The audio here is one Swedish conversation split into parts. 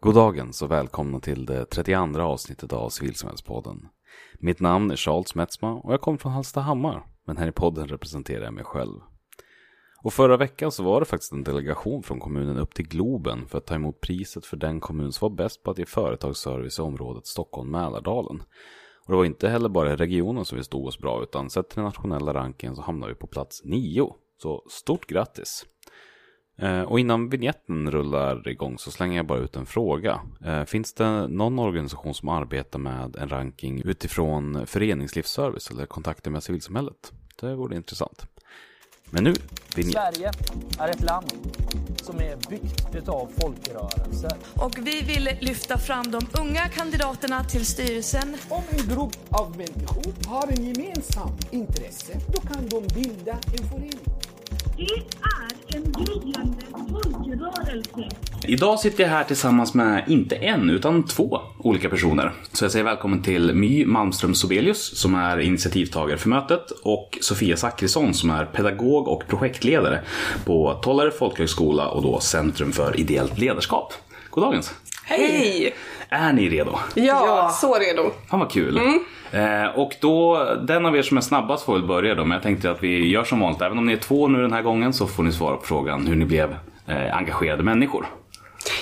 Goddagens och välkomna till det 32 avsnittet av Civilsamhällspodden. Mitt namn är Charles Metzma och jag kommer från Hallstahammar, men här i podden representerar jag mig själv. Och förra veckan så var det faktiskt en delegation från kommunen upp till Globen för att ta emot priset för den kommun som var bäst på att ge företagsservice i området Stockholm-Mälardalen. Och det var inte heller bara i regionen som vi stod oss bra, utan sett till den nationella rankingen så hamnade vi på plats nio. Så stort grattis! Eh, och innan vignetten rullar igång så slänger jag bara ut en fråga. Eh, finns det någon organisation som arbetar med en ranking utifrån föreningslivsservice eller kontakter med civilsamhället? Det vore intressant. Men nu, vignett. Sverige är ett land som är byggt utav folkrörelser. Och vi vill lyfta fram de unga kandidaterna till styrelsen. Om en grupp av människor har en gemensam intresse, då kan de bilda en förening. Det är en gryende folkrörelse. Idag sitter jag här tillsammans med inte en utan två olika personer. Så jag säger välkommen till My Malmström Sobelius som är initiativtagare för mötet och Sofia Zackrisson som är pedagog och projektledare på Tollare folkhögskola och då Centrum för ideellt ledarskap. Goddagens! Hej! Är ni redo? Ja, Ja. så redo. Fan vad kul. Eh, och då, den av er som är snabbast får väl börja då. Men jag tänkte att vi gör som vanligt. Även om ni är två nu den här gången så får ni svara på frågan hur ni blev eh, engagerade människor.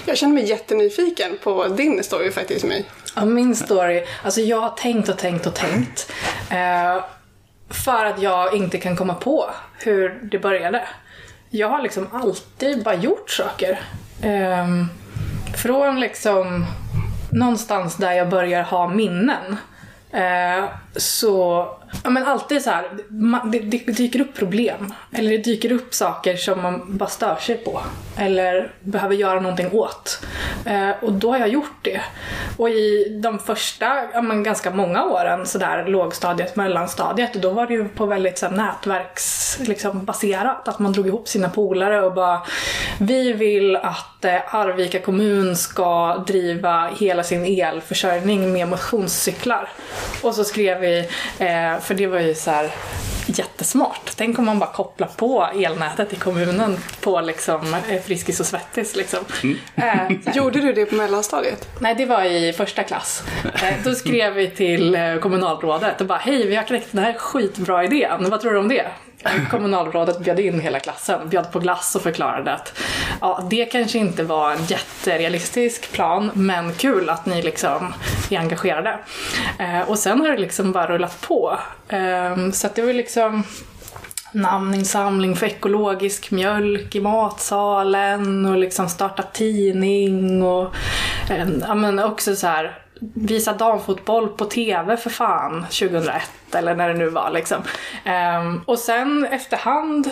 Jag känner mig jättenyfiken på din story faktiskt, mig. Ja, min story. Alltså jag har tänkt och tänkt och tänkt. Eh, för att jag inte kan komma på hur det började. Jag har liksom alltid bara gjort saker. Ehm, från liksom någonstans där jag börjar ha minnen. Eh, så, ja men alltid så här, man, det, det dyker upp problem. Eller det dyker upp saker som man bara stör sig på. Eller behöver göra någonting åt. Eh, och då har jag gjort det. Och i de första, ja men ganska många åren, sådär lågstadiet, mellanstadiet, då var det ju på väldigt så här, nätverks, liksom, baserat. Att man drog ihop sina polare och bara, vi vill att eh, Arvika kommun ska driva hela sin elförsörjning med motionscyklar. Och så skrev vi, eh, för det var ju så här jättesmart. Tänk om man bara kopplar på elnätet i kommunen på liksom eh, Friskis och Svettis liksom. Eh, så här. Gjorde du det på mellanstadiet? Nej, det var i första klass. Eh, Då skrev vi till eh, kommunalrådet och bara hej, vi har kläckt den här skitbra idén. Vad tror du om det? Eh, kommunalrådet bjöd in hela klassen, bjöd på glass och förklarade att ja, det kanske inte var en jätterealistisk plan, men kul att ni liksom är engagerade. Eh, Och sen har det liksom bara rullat på. Eh, Så att det var liksom namninsamling för ekologisk mjölk i matsalen och liksom starta tidning och eh, ja, men också så här visa damfotboll på TV för fan 2001 eller när det nu var liksom. Um, och sen efterhand,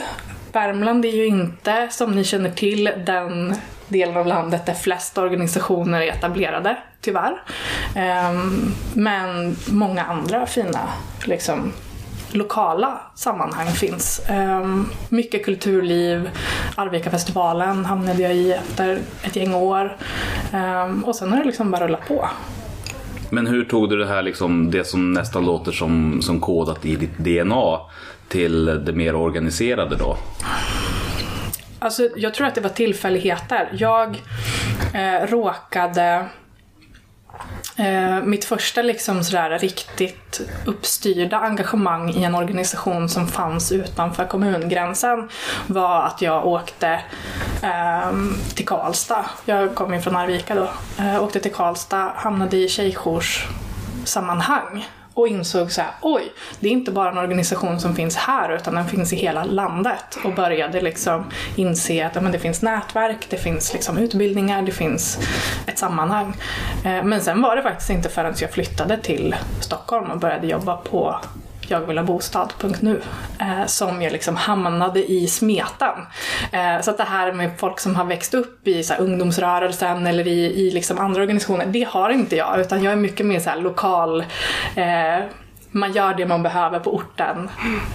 Värmland är ju inte som ni känner till den delen av landet där flest organisationer är etablerade, tyvärr. Um, men många andra fina liksom, lokala sammanhang finns. Um, mycket kulturliv. Arvikafestivalen hamnade jag i efter ett gäng år. Um, och sen har det liksom bara rullat på. Men hur tog du det här, liksom, det som nästan låter som, som kodat i ditt DNA till det mer organiserade då? Alltså, jag tror att det var tillfälligheter. Jag eh, råkade... Eh, mitt första liksom sådär riktigt uppstyrda engagemang i en organisation som fanns utanför kommungränsen var att jag åkte eh, till Karlstad. Jag kom ju från Arvika då. Eh, åkte till Karlstad, hamnade i tjejjourssammanhang och insåg så här, oj, det är inte bara en organisation som finns här utan den finns i hela landet och började liksom inse att men det finns nätverk, det finns liksom utbildningar, det finns ett sammanhang. Eh, men sen var det faktiskt inte förrän jag flyttade till Stockholm och började jobba på jag vill ha bostad.nu eh, som jag liksom hamnade i smeten. Eh, så att det här med folk som har växt upp i så här, ungdomsrörelsen eller i, i liksom andra organisationer, det har inte jag utan jag är mycket mer så här, lokal eh, man gör det man behöver på orten.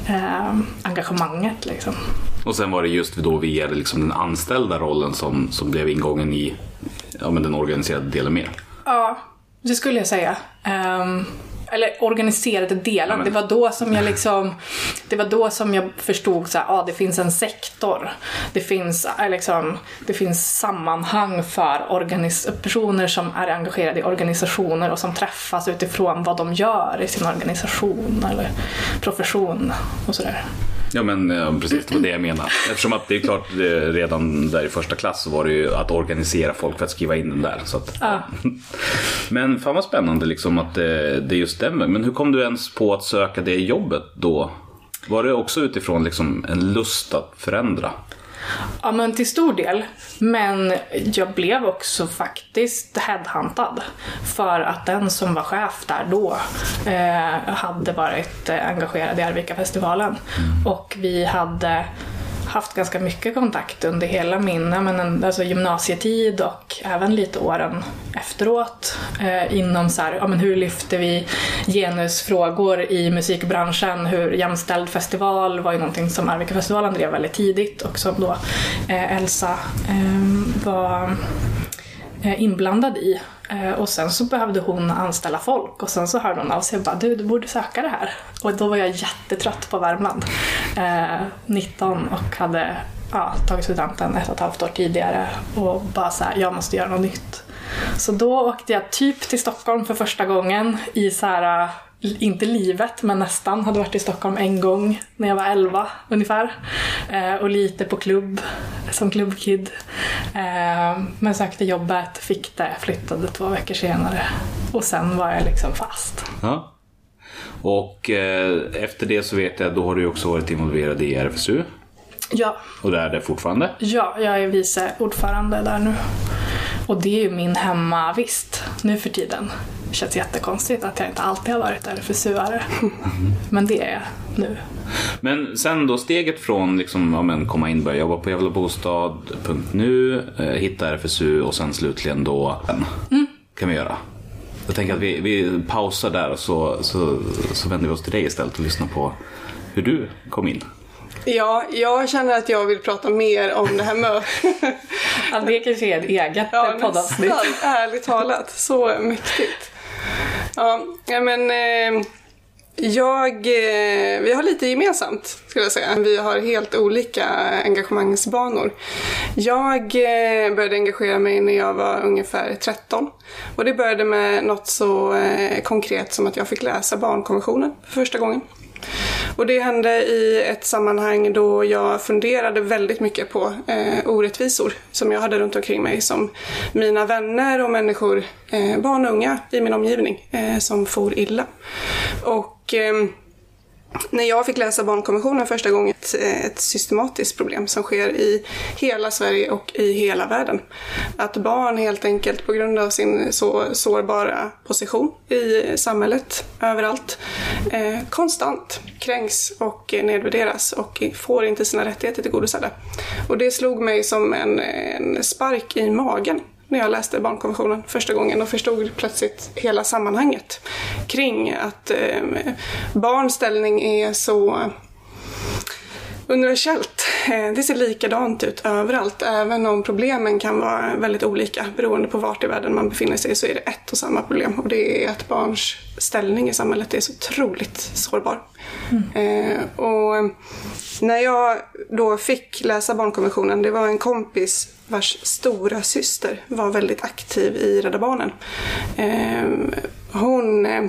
Eh, engagemanget liksom. Och sen var det just då via liksom, den anställda rollen som, som blev ingången i ja, men den organiserade delen mer. Ja, det skulle jag säga. Ehm, eller organiserade delar. men- Det var då som jag liksom, det var då som jag förstod så här, ah, det finns en sektor. Det finns, eh, liksom, det finns sammanhang för personer som är engagerade i organisationer och som träffas utifrån vad de gör i sin organisation eller profession och sådär. Ja men precis, det var det jag menade. Eftersom att det är klart eh, redan där i första klass så var det ju att organisera folk för att skriva in den där. Så att, Ja. Men fan vad spännande liksom att det, det just den vägen. Men hur kom du ens på att söka det jobbet då? Var det också utifrån liksom en lust att förändra? Ja men till stor del. Men jag blev också faktiskt headhuntad. För att den som var chef där då eh, hade varit engagerad i Arvika-festivalen. Och vi hade haft ganska mycket kontakt under hela min men, alltså gymnasietid och även lite åren efteråt. Eh, inom så här, ja, men hur lyfter vi genusfrågor i musikbranschen? Hur jämställd festival var ju någonting som Arvika-festivalen drev väldigt tidigt och som då eh, Elsa eh, var Eh, inblandad i. Eh, och sen så behövde hon anställa folk och sen så hörde hon av sig och bara du, du borde söka det här. Och då var jag jättetrött på Värmland. Eh, 19 och hade ja, tagit studenten ett och ett halvt år tidigare och bara så här, jag måste göra något nytt. Så då åkte jag typ till Stockholm för första gången i så här, inte livet, men nästan. Hade varit i Stockholm en gång när jag var 11 ungefär. Eh, och lite på klubb, som klubbkid. Eh, men sökte jobbet, fick det, flyttade två veckor senare. Och sen var jag liksom fast. Ja. Och eh, efter det så vet jag, då har du också varit involverad i RFSU. Ja, Och det är det fortfarande. ja, jag är vice ordförande där nu. Och det är ju min hemmavist nu för tiden. Det känns jättekonstigt att jag inte alltid har varit RFSU-are. Men det är jag nu. Men sen då steget från liksom, ja, men komma in, börja jobba på Gävlebostad.nu, eh, hitta RFSU och sen slutligen då Mm. kan vi göra. Jag tänker att vi, vi pausar där och så, så, så vänder vi oss till dig istället och lyssnar på hur du kom in. Ja, jag känner att jag vill prata mer om det här mötet. Ja, det kanske är ett eget Ja, poddavsnitt. nästan, ärligt talat. Så mäktigt. Ja, men eh, jag, eh, vi har lite gemensamt skulle jag säga. Vi har helt olika engagemangsbanor. Jag eh, började engagera mig när jag var ungefär 13. Och det började med något så eh, konkret som att jag fick läsa barnkonventionen för första gången. Och det hände i ett sammanhang då jag funderade väldigt mycket på eh, orättvisor som jag hade runt omkring mig som mina vänner och människor, eh, barn och unga i min omgivning eh, som for illa. Och ehm, när jag fick läsa barnkonventionen första gången, ett, eh, ett systematiskt problem som sker i hela Sverige och i hela världen. Att barn helt enkelt på grund av sin så sårbara position i samhället, överallt, eh, konstant kränks och nedvärderas och får inte sina rättigheter tillgodosedda. Och det slog mig som en, en spark i magen när jag läste barnkonventionen första gången och förstod plötsligt hela sammanhanget kring att eh, barns ställning är så eh, universellt. Eh, det ser likadant ut överallt. Även om problemen kan vara väldigt olika beroende på vart i världen man befinner sig så är det ett och samma problem. Och det är att barns ställning i samhället är så otroligt sårbar. Eh, och när jag då fick läsa barnkonventionen, det var en kompis vars stora syster var väldigt aktiv i Rädda Barnen. Eh, hon eh,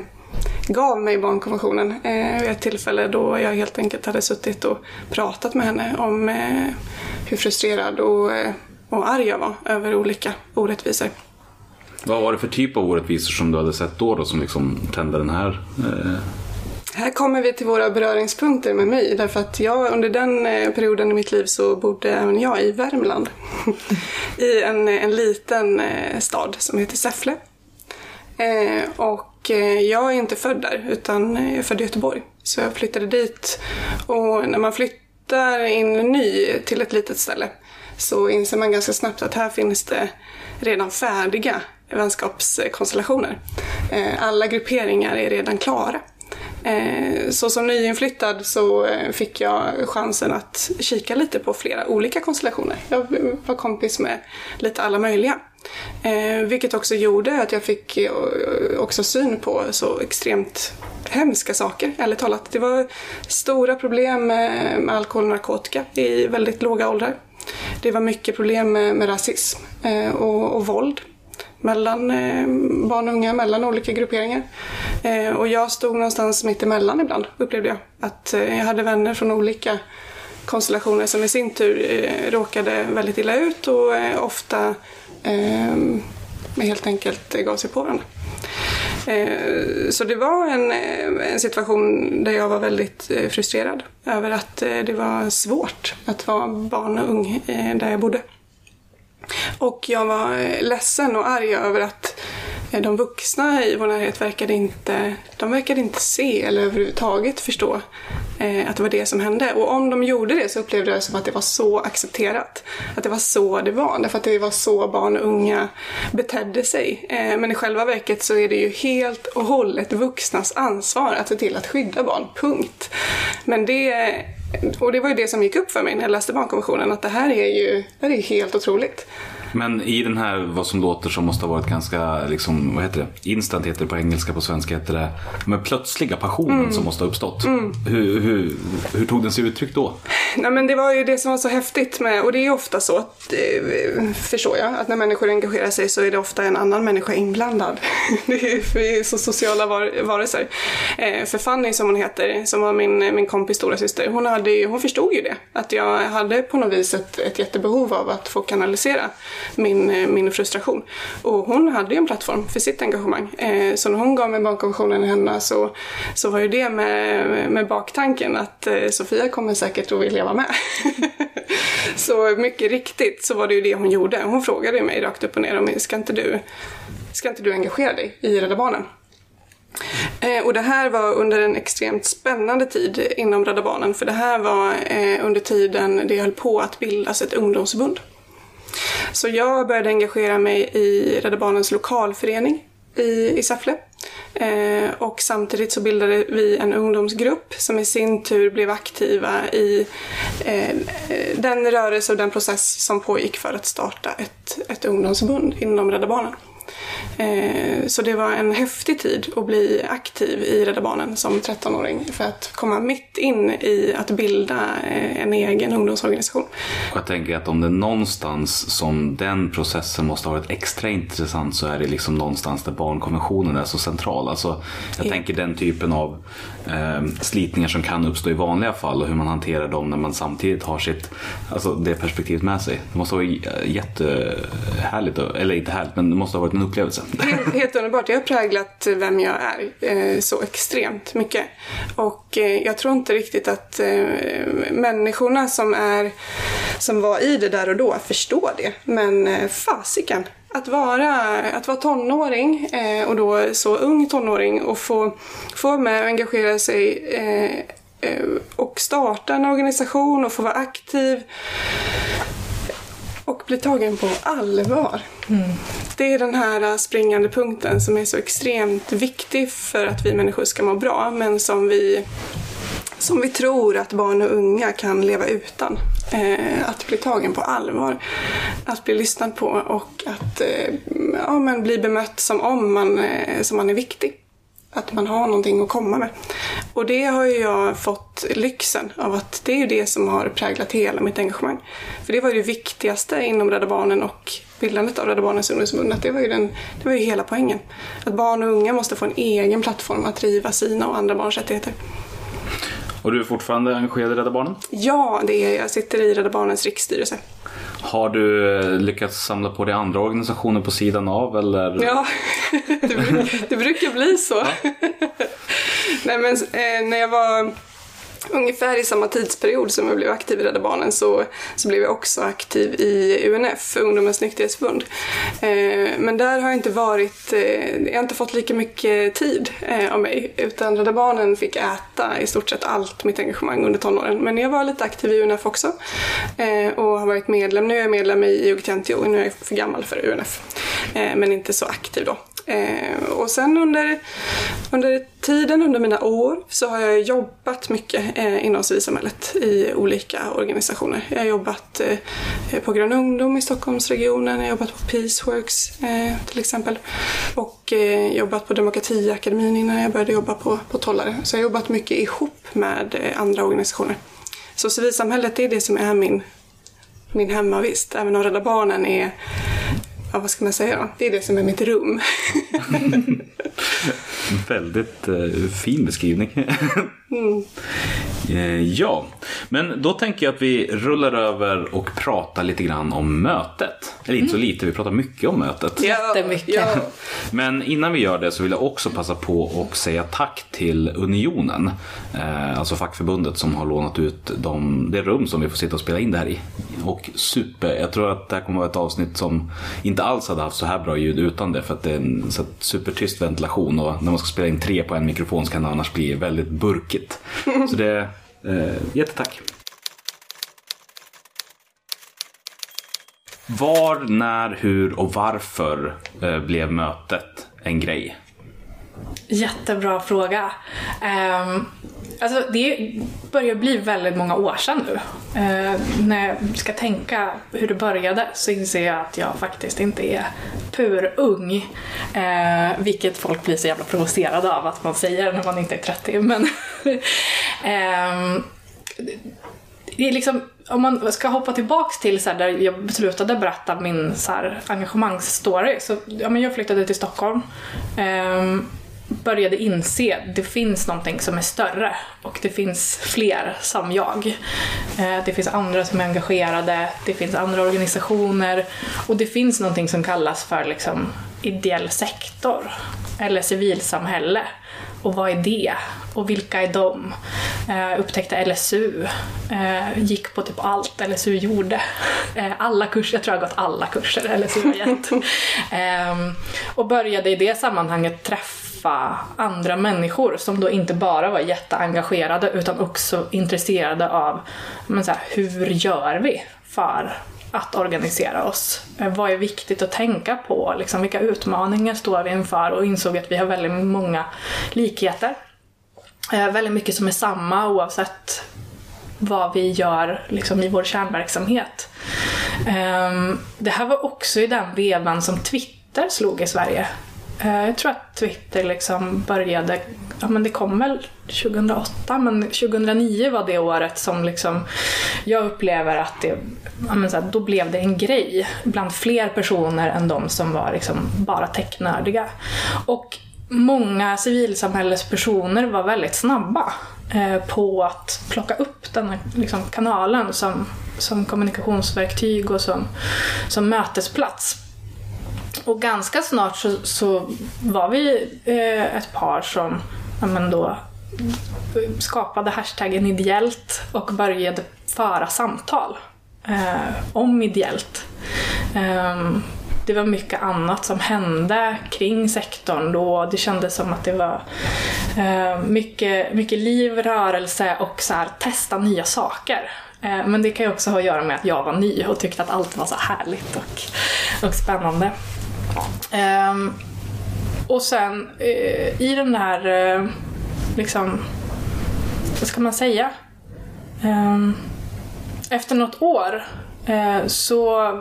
gav mig barnkonventionen eh, vid ett tillfälle då jag helt enkelt hade suttit och pratat med henne om eh, hur frustrerad och, eh, och arg jag var över olika orättvisor. Vad var det för typ av orättvisor som du hade sett då, då som liksom tände den här? Eh, Här kommer vi till våra beröringspunkter med mig därför att jag under den eh, perioden i mitt liv så bodde även jag i Värmland. I en, en liten eh, stad som heter Säffle. Eh, och och eh, jag är inte född där utan jag är född i Göteborg. Så jag flyttade dit och när man flyttar in ny till ett litet ställe så inser man ganska snabbt att här finns det redan färdiga vänskapskonstellationer. Eh, alla grupperingar är redan klara. Eh, så som nyinflyttad så fick jag chansen att kika lite på flera olika konstellationer. Jag var kompis med lite alla möjliga. Eh, vilket också gjorde att jag fick eh, också syn på så extremt hemska saker, ärligt talat. Det var stora problem med, med alkohol och narkotika i väldigt låga åldrar. Det var mycket problem med, med rasism eh, och, och våld mellan eh, barn och unga, mellan olika grupperingar. Eh, och jag stod någonstans mitt emellan ibland, upplevde jag. Att eh, jag hade vänner från olika konstellationer som i sin tur eh, råkade väldigt illa ut och eh, ofta eh, helt enkelt gav sig på varandra. Eh, Så det var en, eh, en situation där jag var väldigt eh, frustrerad över att eh, det var svårt att vara barn och ung där jag bodde. Och jag var ledsen och arg över att de vuxna i vår närhet verkade inte, de verkade inte se eller överhuvudtaget förstå eh, att det var det som hände. Och om de gjorde det så upplevde jag det som att det var så accepterat. Att det var så det var, därför att det var så barn och unga betedde sig. Eh, men i själva verket så är det ju helt och hållet vuxnas ansvar att se till att skydda barn, punkt. Men det och det var ju det som gick upp för mig när jag läste barnkonventionen, att det här är ju det här är helt otroligt. Men i den här, vad som låter som måste ha varit ganska, liksom, vad heter det? Instant heter det på engelska, på svenska heter det. Men plötsliga passionen som måste ha uppstått. Hur, hur, hur tog den sig uttryck då? Nej men det var ju det som var så häftigt med, och det är ofta så, att, eh, förstår jag, att när människor engagerar sig så är det ofta en annan människa inblandad. Det är, vi är så sociala var, varelser. Eh, för Fanny som hon heter, som var min, min kompis stora syster, hon, hade hon förstod ju det. Att jag hade på något vis ett, ett jättebehov av att få kanalisera min, eh, min frustration. Och hon hade ju en plattform för sitt engagemang. Eh, så när hon gav mig barnkonventionen i händerna så, så var ju det med, med baktanken att eh, Sofia kommer säkert att vilja vara med. så mycket riktigt så var det ju det hon gjorde. Hon frågade mig rakt upp och ner om ska inte du, ska inte du engagera dig i Rädda Barnen? Eh, och det här var under en extremt spännande tid inom Rädda Barnen för det här var eh, under tiden det höll på att bildas ett ungdomsförbund. Så jag började engagera mig i Rädda Barnens lokalförening i, i Säffle. Eh, och samtidigt så bildade vi en ungdomsgrupp som i sin tur blev aktiva i eh, den rörelse och den process som pågick för att starta ett, ett ungdomsförbund inom Rädda Barnen. Eh, Så det var en häftig tid att bli aktiv i Rädda Barnen som 13-åring för att komma mitt in i att bilda eh, en egen ungdomsorganisation. Jag tänker att om det är någonstans som den processen måste ha varit extra intressant så är det liksom någonstans där barnkonventionen är så central. Alltså, jag Ja. tänker den typen av eh, slitningar som kan uppstå i vanliga fall och hur man hanterar dem när man samtidigt har sitt, alltså det perspektivet med sig. Det måste ha varit eh, jättehärligt, eller inte härligt, men det måste ha varit en upplevelse. Helt, helt underbart. Det har präglat vem jag är eh, så extremt mycket. Och eh, jag tror inte riktigt att eh, människorna som, är, som var i det där och då förstår det. Men fasiken. Att vara, att vara tonåring och då så ung tonåring och få, få vara med och engagera sig och starta en organisation och få vara aktiv och bli tagen på allvar. Det är den här äh, springande punkten som är så extremt viktig för att vi människor ska må bra men som vi, som vi tror att barn och unga kan leva utan. Eh, att bli tagen på allvar, att bli lyssnad på och att eh, ja, men bli bemött som om man, eh, som man är viktig. Att man har någonting att komma med. Och det har ju jag fått lyxen av att det är ju det som har präglat hela mitt engagemang. För det var ju det viktigaste inom Rädda Barnen och bildandet av Rädda Barnens ungdomsförbund. Att det var, ju den, det var ju hela poängen. Att barn och unga måste få en egen plattform att driva sina och andra barns rättigheter. Och du är fortfarande engagerad i Rädda Barnen? Ja, det är jag. Jag sitter i Rädda Barnens riksstyrelse. Har du eh, lyckats samla på dig andra organisationer på sidan av eller? Ja, det, bru- det brukar bli så. Nej, men, eh, när jag var ungefär i samma tidsperiod som jag blev aktiv i Rädda Barnen så, så blev jag också aktiv i UNF, Ungdomens nykterhetsförbund. Eh, men där har jag inte varit, eh, jag har inte fått lika mycket tid eh, av mig utan Rädda Barnen fick äta i stort sett allt mitt engagemang under tonåren. Men jag var lite aktiv i UNF också eh, och har varit medlem. Nu är jag medlem i IOGT-NTO, nu är jag för gammal för UNF. Eh, men inte så aktiv då. Eh, och sen under, under tiden, under mina år, så har jag jobbat mycket eh, inom civilsamhället i olika organisationer. Jag har jobbat eh, på Grön Ungdom i Stockholmsregionen, jag har jobbat på Peaceworks eh, till exempel och eh, jobbat på Demokratiakademin innan jag började jobba på, på Tollare. Så jag har jobbat mycket ihop med eh, andra organisationer. Så civilsamhället det är det som är min, min hemmavist, även om Rädda Barnen är Ja, vad ska man säga då? Det är det som är mitt rum. Väldigt eh, fin beskrivning. Eh, ja, men då tänker jag att vi rullar över och pratar lite grann om mötet. Eller inte så lite, vi pratar mycket om mötet. Jättemycket. Ja, Men innan vi gör det så vill jag också passa på att säga tack till Unionen. Eh, alltså fackförbundet som har lånat ut de, det rum som vi får sitta och spela in det här i. Och super, jag tror att det här kommer vara ett avsnitt som inte alls hade haft så här bra ljud utan det. För att det är en så supertyst ventilation och när man ska spela in tre på en mikrofon så kan det annars bli väldigt burkigt. Så det, eh, jättetack. Var, när, hur och varför eh, blev mötet en grej? Jättebra fråga. Um, alltså det börjar bli väldigt många år sedan nu. Uh, när jag ska tänka hur det började så inser jag att jag faktiskt inte är purung. Uh, vilket folk blir så jävla provocerade av att man säger när man inte är 30. Men um, det är liksom, om man ska hoppa tillbaks till så här, där jag beslutade berätta min så här, engagemangsstory. Så, ja, men jag flyttade till Stockholm. Um, började inse att det finns någonting som är större och det finns fler som jag. Eh, det finns andra som är engagerade, det finns andra organisationer och det finns någonting som kallas för liksom, ideell sektor eller civilsamhälle. Och vad är det? Och vilka är de? Eh, upptäckte LSU. Eh, gick på typ allt LSU gjorde. Eh, alla kurser, jag tror jag har gått alla kurser LSU har gett. eh, och började i det sammanhanget träffa andra människor som då inte bara var jätteengagerade utan också intresserade av men så här, hur gör vi för att organisera oss. Eh, vad är viktigt att tänka på? Liksom, vilka utmaningar står vi inför? Och insåg att vi har väldigt många likheter. Eh, väldigt mycket som är samma oavsett vad vi gör liksom, i vår kärnverksamhet. Ehm, det här var också i den vevan som Twitter slog i Sverige. Eh, jag tror att Twitter liksom började, ja men det kom väl 2008, men 2009 var det året som liksom jag upplever att det, ja men så här, då blev det en grej bland fler personer än de som var liksom bara technördiga. Och många civilsamhällespersoner var väldigt snabba eh, på att plocka upp den här liksom, kanalen som, som kommunikationsverktyg och som, som mötesplats. Och ganska snart så, så var vi eh, ett par som ja, men då, skapade hashtaggen ideellt och började föra samtal eh, om ideellt. Eh, det var mycket annat som hände kring sektorn då. Det kändes som att det var eh, mycket, mycket liv, rörelse och så här, testa nya saker. Eh, men det kan ju också ha att göra med att jag var ny och tyckte att allt var så härligt och, och spännande. Ehm, och sen eh, i den här, eh, liksom, vad ska man säga? Ehm, efter något år eh, så,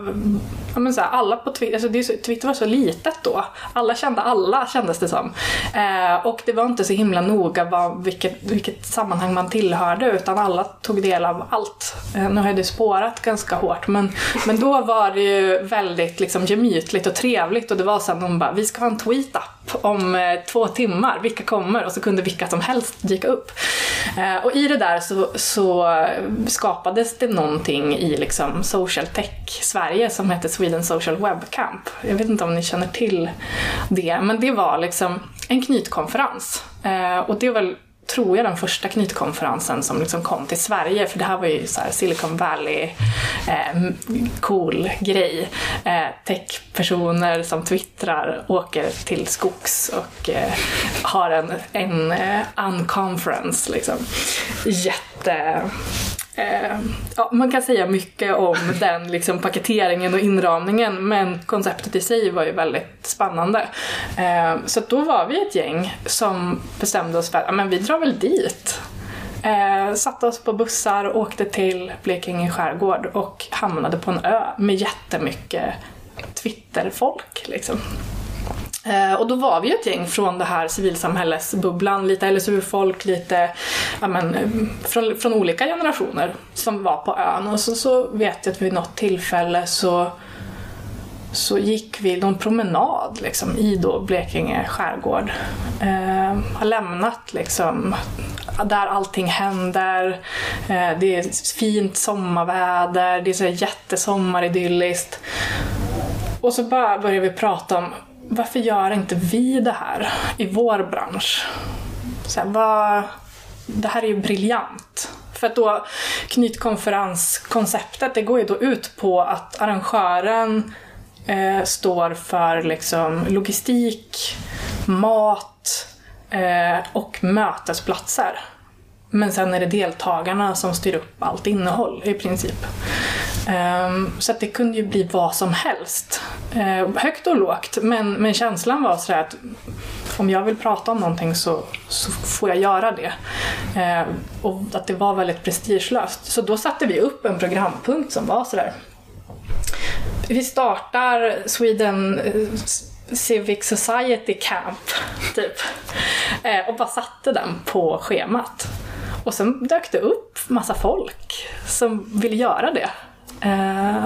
ja men så här, alla på Twitter, alltså så, Twitter var så litet då. Alla kände alla kändes det som. Eh, och det var inte så himla noga vad, vilket, vilket sammanhang man tillhörde utan alla tog del av allt. Eh, nu har det spårat ganska hårt men, men då var det ju väldigt liksom, gemytligt och trevligt och det var så att de bara, vi ska ha en tweet-app om eh, två timmar, vilka kommer? Och så kunde vilka som helst dyka upp. Eh, och i det där så, så skapades det någonting i liksom social tech Sverige som hette Sweden Social Web Camp. Jag vet inte om ni känner till det, men det var liksom en knytkonferens. Eh, och det var tror jag den första knytkonferensen som liksom kom till Sverige för det här var ju så här Silicon Valley eh, cool grej. Eh, techpersoner som twittrar åker till skogs och eh, har en, en eh, unconference liksom. Jätte Eh, ja, man kan säga mycket om den liksom, paketeringen och inramningen men konceptet i sig var ju väldigt spännande. Eh, så då var vi ett gäng som bestämde oss för att men vi drar väl dit. Eh, satte oss på bussar och åkte till Blekinge skärgård och hamnade på en ö med jättemycket Twitterfolk. Liksom. Eh, och då var vi ju ett gäng från det här civilsamhällesbubblan, lite LSU-folk, lite ja, men, från, från olika generationer som var på ön. Och så, så vet jag att vid något tillfälle så, så gick vi någon promenad liksom, i då Blekinge skärgård. Eh, har lämnat liksom där allting händer. Eh, det är fint sommarväder, det är så jättesommaridylliskt. Och så bara börjar vi prata om varför gör inte vi det här i vår bransch? Så här, vad, det här är ju briljant. För att då knytkonferenskonceptet, det går ju då ut på att arrangören eh, står för liksom logistik, mat eh, och mötesplatser. Men sen är det deltagarna som styr upp allt innehåll i princip. Um, så att det kunde ju bli vad som helst. Uh, högt och lågt. Men, men känslan var sådär att om jag vill prata om någonting så, så får jag göra det. Uh, och att det var väldigt prestigelöst. Så då satte vi upp en programpunkt som var sådär. Vi startar Sweden eh, Civic Society Camp, typ. Uh, och bara satte den på schemat. Och sen dök det upp massa folk som ville göra det. Eh,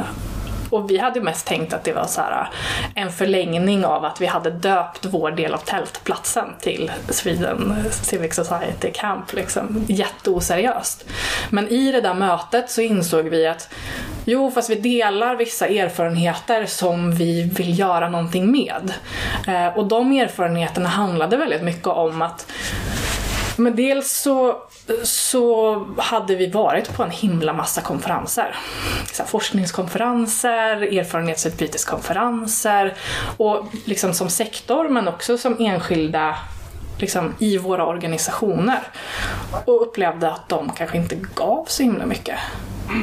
och vi hade mest tänkt att det var så här, eh, en förlängning av att vi hade döpt vår del av tältplatsen till Sweden eh, Civic Society Camp. Liksom. Jätteoseriöst. Men i det där mötet så insåg vi att jo, fast vi delar vissa erfarenheter som vi vill göra någonting med. Och de erfarenheterna handlade väldigt mycket om att men dels så, så hade vi varit på en himla massa konferenser. Så forskningskonferenser, erfarenhetsutbyteskonferenser och liksom som sektor men också som enskilda liksom, i våra organisationer. Och upplevde att de kanske inte gav så himla mycket.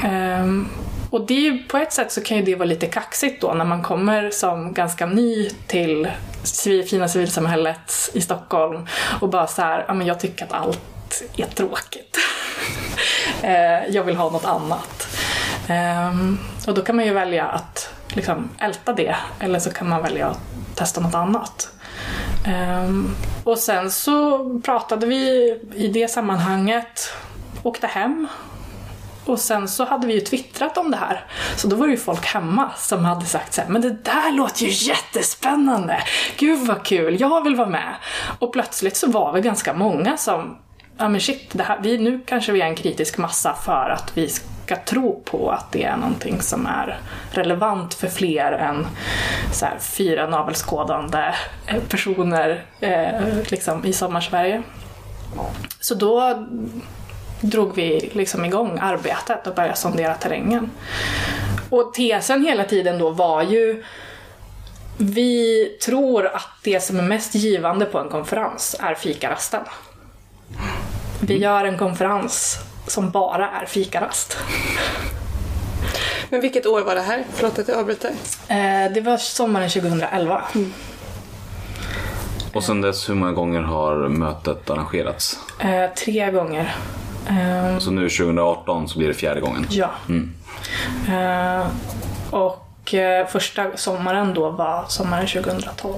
Um, och det är ju, på ett sätt så kan ju det vara lite kaxigt då när man kommer som ganska ny till civil, fina civilsamhället i Stockholm och bara så här, ja men jag tycker att allt är tråkigt. Eh, jag vill ha något annat. Ehm, och då kan man ju välja att liksom älta det eller så kan man välja att testa något annat. Um, och sen så pratade vi i det sammanhanget, åkte hem och sen så hade vi ju twittrat om det här. Så då var det ju folk hemma som hade sagt så här, men det där låter ju jättespännande! Gud vad kul, jag vill vara med! Och plötsligt så var vi ganska många som, ja men shit, det här, vi, nu kanske vi är en kritisk massa för att vi ska tro på att det är någonting som är relevant för fler än så här, fyra navelskådande eh, personer eh, liksom, i Sommarsverige. Så då drog vi liksom igång arbetet och började sondera terrängen. Och tesen hela tiden då var ju vi tror att det som är mest givande på en konferens är fikarasten. Vi gör en konferens som bara är fikarast. Men vilket år var det här? Förlåt att jag avbryter. Eh, det var sommaren 2011. Mm. Och sen dess, hur många gånger har mötet arrangerats? Eh, tre gånger. Um, så nu 2018 så blir det fjärde gången? Ja. Mm. Uh, och uh, första sommaren då var sommaren 2012.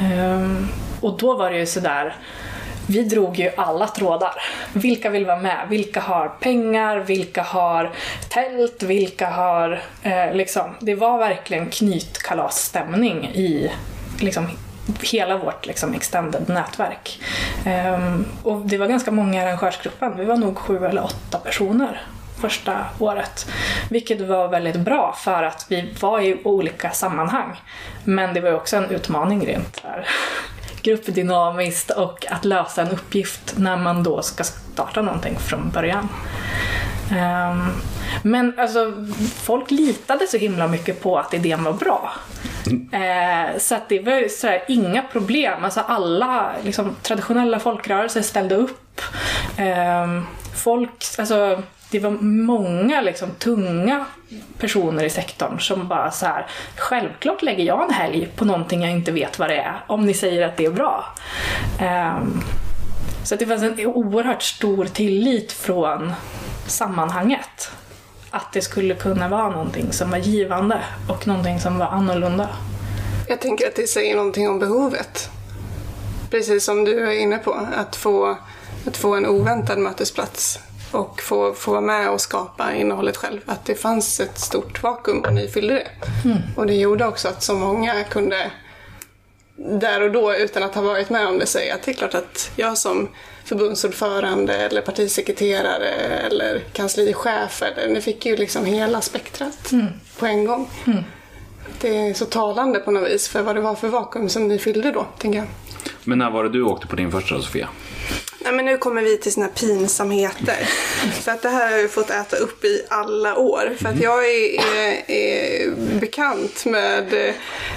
Um, ehm, och då var det ju sådär, vi drog ju alla trådar. Vilka vill vara med? Vilka har pengar? Vilka har tält? Vilka har... Eh, liksom, det var verkligen knytkalasstämning i liksom, hela vårt liksom, extended nätverk. Um, och det var ganska många i arrangörsgruppen, vi var nog sju eller åtta personer första året. Vilket var väldigt bra för att vi var i olika sammanhang. Men det var också en utmaning rent där. gruppdynamiskt och att lösa en uppgift när man då ska starta någonting från början. Um, men alltså, folk litade så himla mycket på att idén var bra. Eh, så att det var sådär, inga problem. Alltså alla liksom, traditionella folkrörelser ställde upp. Eh, folk, alltså det var många liksom, tunga personer i sektorn som bara så här, självklart lägger jag en helg på någonting jag inte vet vad det är, om ni säger att det är bra. Ehm, så att det fanns en oerhört stor tillit från sammanhanget. Att det skulle kunna vara någonting som var givande och någonting som var annorlunda. Jag tänker att det säger någonting om behovet. Precis som du är inne på, att få, att få en oväntad mötesplats och få, få vara med och skapa innehållet själv. Att det fanns ett stort vakuum och ni fyllde det. Och det gjorde också att så många kunde där och då utan att ha varit med om det säga att det är klart att jag som förbundsordförande eller partisekreterare eller kanslichef eller ni fick ju liksom hela spektrat på en gång. Det är så talande på något vis för vad det var för vakuum som ni fyllde då, tänker jag. Men när var det du åkte på din första Sofia? Nej, men nu kommer vi till här pinsamheter. För att det här har jag fått äta upp i alla år. För att jag är, är, är bekant med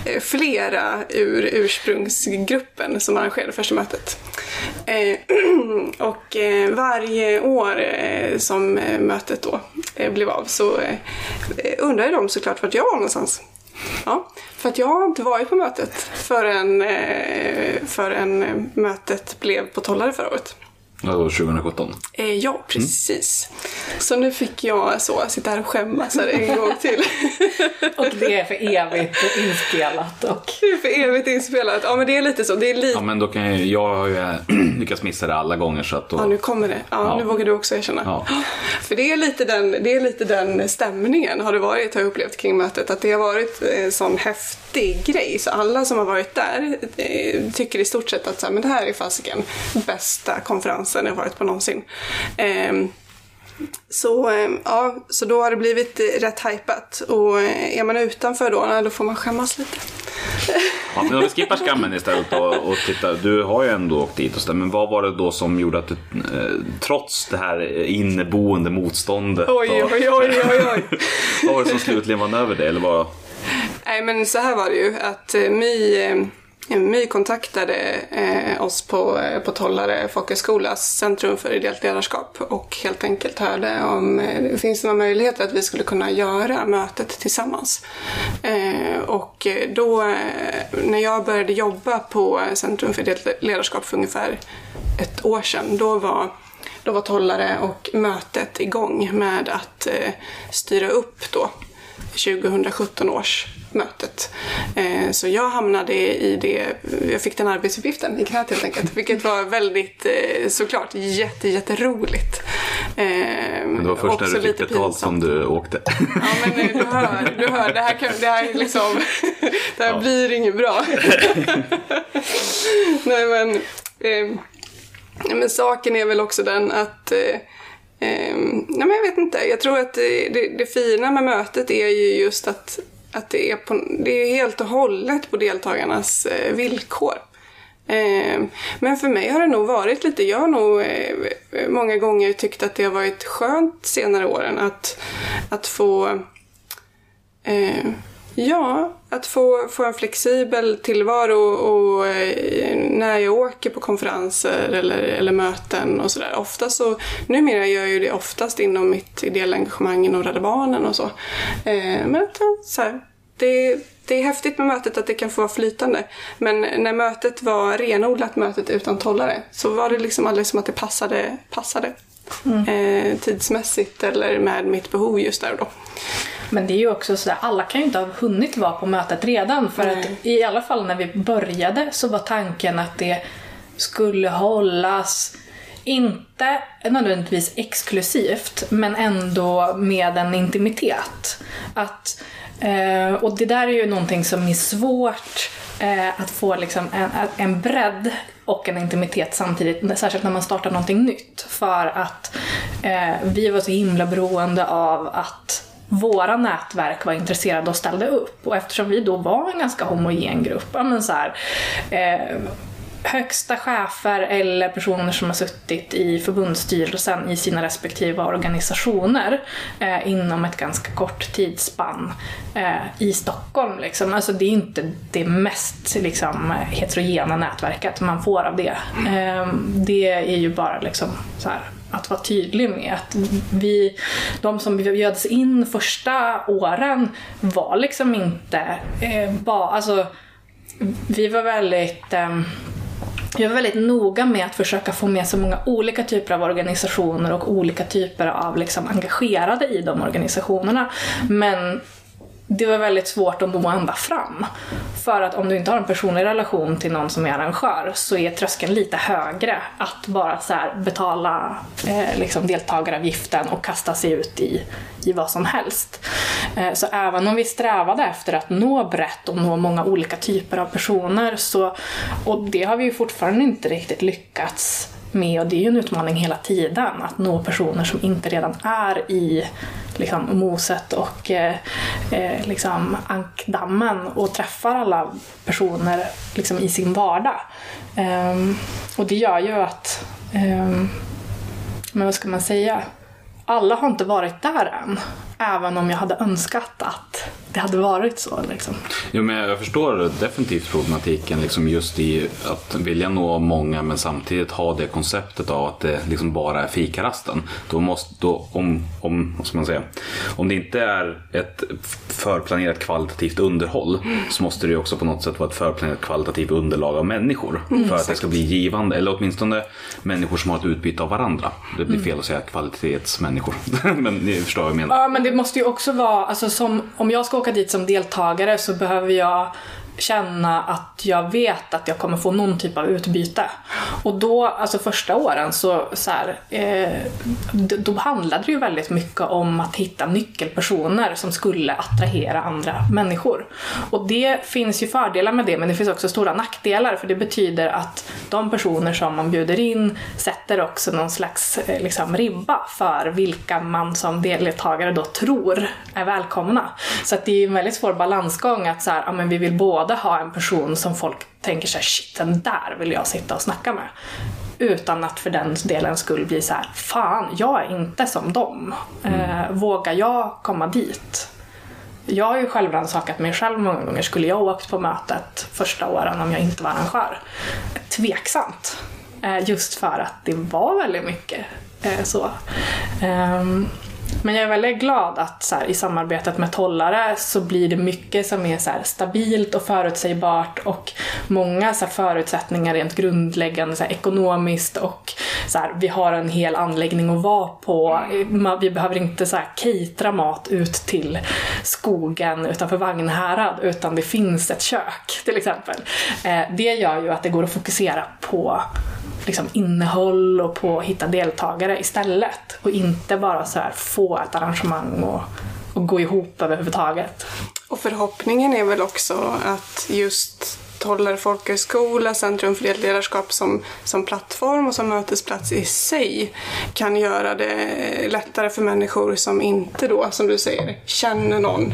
eh, flera ur ursprungsgruppen som arrangerade första mötet. Eh, och eh, varje år som mötet då blev av så undrar de såklart vart jag var någonstans. Ja, för att jag har inte varit på mötet förrän, eh, förrän mötet blev på Tollare förra året. Var 2017. Eh, ja, precis. Så nu fick jag så sitta här och skämmas här en gång till. Och det är för evigt inspelat. Och... Det är för evigt inspelat. Ja, men det är lite så. Det är lite... Ja, men då kan jag, jag har ju eh, lyckats missa det alla gånger så att då... Ja, nu kommer det. Ja, Ja. nu vågar du också erkänna. Ja. För det är, lite den, det är lite den stämningen har det varit, har jag upplevt kring mötet. Att det har varit en sån häftig grej. Så alla som har varit där eh, tycker i stort sett att så här, men det här är fasiken bästa konferensen jag varit på någonsin. Ehm, så, eh, ja, så då har det blivit rätt hypat. Och eh, är man utanför då, då får man skämmas lite. Ja, men om vi skippar skammen istället och, och tittar. Du har ju ändå åkt dit och så där, men vad var det då som gjorde att du, trots det här inneboende motståndet, Oj, och, oj, oj, oj, oj. vad var det som slutligen vann över det? Eller vad? Nej men så här var det ju att eh, My, eh, My kontaktade eh, oss på, på Tollare folkhögskolas centrum för ideellt ledarskap och helt enkelt hörde om det finns några möjligheter att vi skulle kunna göra mötet tillsammans. Och då när jag började jobba på Centrum för ideellt ledarskap för ungefär ett år sedan, då var då var Tollare och mötet igång med att eh, styra upp då 2017 års mötet. Eh, så jag hamnade i det, jag fick den arbetsuppgiften i knät helt enkelt, vilket var väldigt eh, såklart jätte, jätteroligt. Eh, Men det var först när du fick betalt som du åkte. Ja men du hör, du hör, det här, kan, det här är liksom, det här blir inget bra. Nej men, eh, men saken är väl också den att eh, nej men jag vet inte, jag tror att det, det fina med mötet är ju just att, att det, är på, det är helt och hållet på deltagarnas eh, villkor. Eh, men för mig har det nog varit lite, jag har nog eh, många gånger tyckt att det har varit skönt senare åren att, att få Eh, ja, att få, få en flexibel tillvaro och eh, när jag åker på konferenser eller, eller möten och sådär. Ofta så, numera gör jag ju det oftast inom mitt ideella engagemang inom Rädda Barnen och så. Eh, men ja, så här, det, det är häftigt med mötet att det kan få vara flytande. Men när mötet var renodlat mötet utan tollare så var det liksom aldrig som att det passade, passade. Eh, tidsmässigt eller med mitt behov just där och då. Men det är ju också sådär, alla kan ju inte ha hunnit vara på mötet redan. För att i alla fall när vi började så var tanken att det skulle hållas inte nödvändigtvis exklusivt, men ändå med en intimitet. Att, eh, och det där är ju någonting som är svårt eh, att få liksom en, en bredd och en intimitet samtidigt, särskilt när man startar någonting nytt. För att eh, vi var så himla beroende av att våra nätverk var intresserade och ställde upp. Och eftersom vi då var en ganska homogen grupp, ja men så här, eh, högsta chefer eller personer som har suttit i förbundsstyrelsen i sina respektive organisationer eh, inom ett ganska kort tidsspann eh, i Stockholm. Liksom. Alltså det är inte det mest liksom, heterogena nätverket man får av det. Eh, det är ju bara liksom så här, att vara tydlig med. Att vi, de som bjöds in första åren var liksom inte eh, bara, alltså vi var väldigt eh, jag var väldigt noga med att försöka få med så många olika typer av organisationer och olika typer av liksom engagerade i de organisationerna. Men det var väldigt svårt att nå ända fram. För att om du inte har en personlig relation till någon som är arrangör så är tröskeln lite högre att bara så här betala eh, liksom deltagaravgiften och kasta sig ut i, i vad som helst. Eh, så även om vi strävade efter att nå brett och nå många olika typer av personer så, och det har vi ju fortfarande inte riktigt lyckats med och det är ju en utmaning hela tiden att nå personer som inte redan är i liksom, moset och eh, eh liksom, ankdammen och träffar alla personer liksom, i sin vardag. Um, och det gör ju att, um, men vad ska man säga, alla har inte varit där än. Även om jag hade önskat att det hade varit så. Liksom. Jo, men jag förstår definitivt problematiken liksom just i att vilja nå många men samtidigt ha det konceptet av att det liksom bara är fikarasten. Då måste, då, om, om, vad ska man säga, om det inte är ett förplanerat kvalitativt underhåll så måste det också på något sätt vara ett förplanerat kvalitativt underlag av människor. för att det ska bli givande, eller åtminstone människor som har ett utbyte av varandra. Det blir fel att säga kvalitetsmänniskor. men ni förstår vad jag menar. Ja, men det måste ju också vara, alltså som, om jag ska åka dit som deltagare så behöver jag känna att jag vet att jag kommer få någon typ av utbyte. Och då, alltså första åren så, så här, eh, då handlade det ju väldigt mycket om att hitta nyckelpersoner som skulle attrahera andra människor. Och det finns ju fördelar med det men det finns också stora nackdelar för det betyder att de personer som man bjuder in sätter också någon slags eh, liksom, ribba för vilka man som deltagare då tror är välkomna. Så att det är ju en väldigt svår balansgång att så här, ja, men vi vill både ha en person som folk tänker sig shit den där vill jag sitta och snacka med. Utan att för den delen skulle bli så här, fan jag är inte som dem. Eh, vågar jag komma dit? Jag har ju självrannsakat mig själv många gånger. Skulle jag åkt på mötet första åren om jag inte var arrangör? Tveksamt. Eh, just för att det var väldigt mycket eh, så. Men jag är väldigt glad att så här, i samarbetet med Tollare så blir det mycket som är så här, stabilt och förutsägbart och många så här, förutsättningar rent grundläggande så här, ekonomiskt och så här, vi har en hel anläggning att vara på. Vi behöver inte så här, catera mat ut till skogen utanför Vagnhärad utan det finns ett kök till exempel. Eh, det gör ju att det går att fokusera på liksom innehåll och på att hitta deltagare istället. Och inte bara så här få ett arrangemang och, och gå ihop överhuvudtaget. Och förhoppningen är väl också att just Tollare folkhögskola, Centrum för delledarskap som, som plattform och som mötesplats i sig kan göra det lättare för människor som inte då, som du säger, känner någon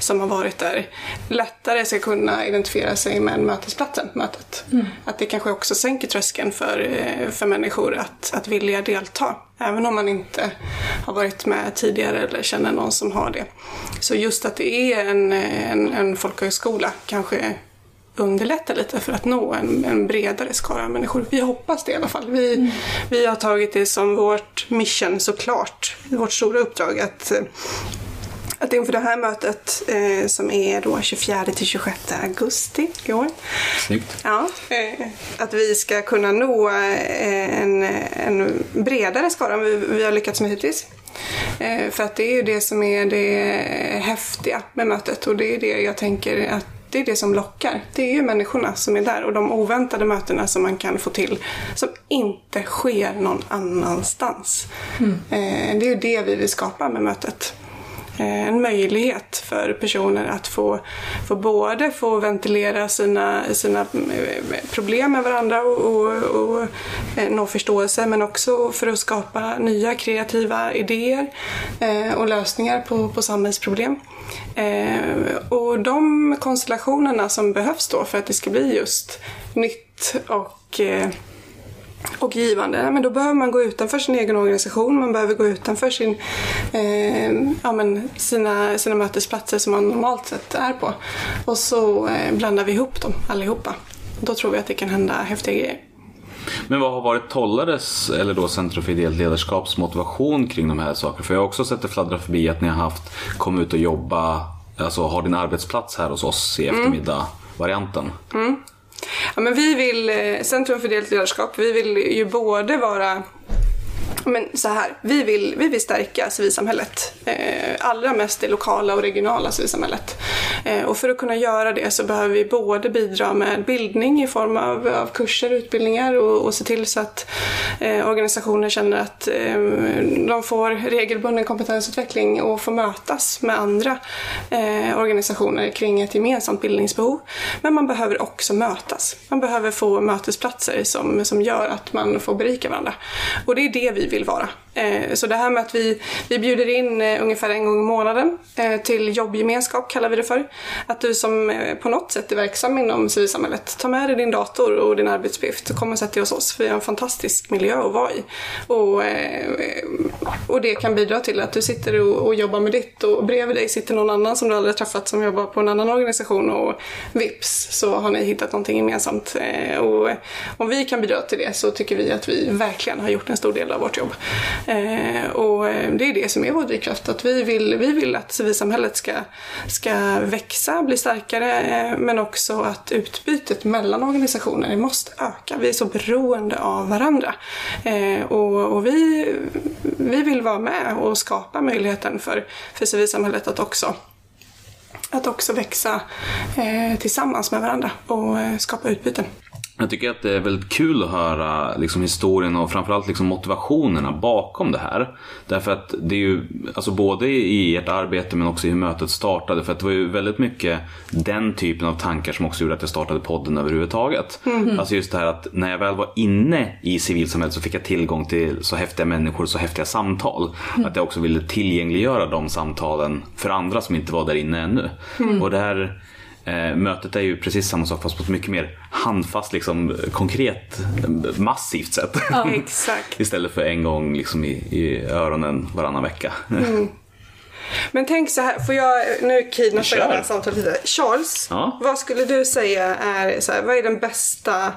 som har varit där. Lättare ska kunna identifiera sig med mötesplatsen, mötet. Att det kanske också sänker tröskeln för, eh, för människor att, att vilja delta. Även om man inte har varit med tidigare eller känner någon som har det. Så just att det är en, en, en folkhögskola kanske underlättar lite för att nå en, en bredare skara människor. Vi hoppas det i alla fall. Vi, vi har tagit det som vårt mission såklart, vårt stora uppdrag att eh, att inför det här mötet eh, som är då 24 till 26 augusti i år Snyggt. Ja, eh, att vi ska kunna nå eh, en, en bredare skara än vi, vi har lyckats med hittills. Eh, för att det är ju det som är det häftiga med mötet och det är det jag tänker att det är det som lockar. Det är ju människorna som är där och de oväntade mötena som man kan få till som inte sker någon annanstans. Eh, det är ju det vi vill skapa med mötet eh, en möjlighet för personer att få, få både få ventilera sina, sina eh, problem med varandra och, och, och nå förståelse men också för att skapa nya kreativa idéer och lösningar på, på samhällsproblem. Eh, och de konstellationerna som behövs då för att det ska bli just nytt och eh, och givande, men då behöver man gå utanför sin egen organisation, man behöver gå utanför sin, eh, ja, men sina, sina mötesplatser som man normalt sett är på. Och så eh, blandar vi ihop dem allihopa. Då tror vi att det kan hända häftiga grejer. Men vad har varit Tollares, eller då Centrum för ideellt ledarskaps motivation kring de här sakerna? För jag har också sett det fladdra förbi att ni har haft kom ut och jobba, alltså ha din arbetsplats här hos oss i eftermiddag-varianten. Ja, men vi vill, eh, Centrum för ideellt ledarskap, vi vill ju både vara men så här, vi vill, vi vill stärka civilsamhället. Eh, allra mest det lokala och regionala civilsamhället. Eh, och för att kunna göra det så behöver vi både bidra med bildning i form av, av kurser, utbildningar och, och se till så att eh, organisationer känner att eh, de får regelbunden kompetensutveckling och får mötas med andra eh, organisationer kring ett gemensamt bildningsbehov. Men man behöver också mötas. Man behöver få mötesplatser som, som gör att man får berika varandra. Och det är det vi vill vara. Eh, så det här med att vi, vi bjuder in eh, ungefär en gång i månaden eh, till jobbgemenskap kallar vi det för. Att du som på något sätt är verksam inom civilsamhället, ta med dig din dator och din arbetsuppgift och kom och sätt dig hos oss för vi har en fantastisk miljö att vara i. Och, och det kan bidra till att du sitter och, och jobbar med ditt och bredvid dig sitter någon annan som du aldrig har träffat som jobbar på en annan organisation och vips så har ni hittat någonting gemensamt. Och om vi kan bidra till det så tycker vi att vi verkligen har gjort en stor del av vårt jobb. Eh, Och eh, det är det som är vår drivkraft, att vi vill, vi vill att civilsamhället ska, ska växa, bli starkare, eh, men också att utbytet mellan organisationer måste öka. Vi är så beroende av varandra. Eh, Och, och vi, vi vill vara med och skapa möjligheten för, för civilsamhället att också att också växa eh, tillsammans med varandra och eh, skapa utbyten. Jag tycker att det är väldigt kul att höra liksom, historien och framförallt liksom, motivationerna bakom det här. Därför att det är ju alltså, både i ert arbete men också i hur mötet startade. För att det var ju väldigt mycket den typen av tankar som också gjorde att jag startade podden överhuvudtaget. Alltså just det här att när jag väl var inne i civilsamhället så fick jag tillgång till så häftiga människor och så häftiga samtal. Att jag också ville tillgängliggöra de samtalen för andra som inte var där inne ännu. Och det här Eh, mötet är ju precis samma sak fast på ett mycket mer handfast, liksom, konkret, massivt sätt. Exakt. Istället för en gång liksom, i, i öronen varannan vecka. Men tänk så här, får jag nu kidnappa Kör. det här samtalet lite. Charles, Ja. vad skulle du säga är, så här, vad är den bästa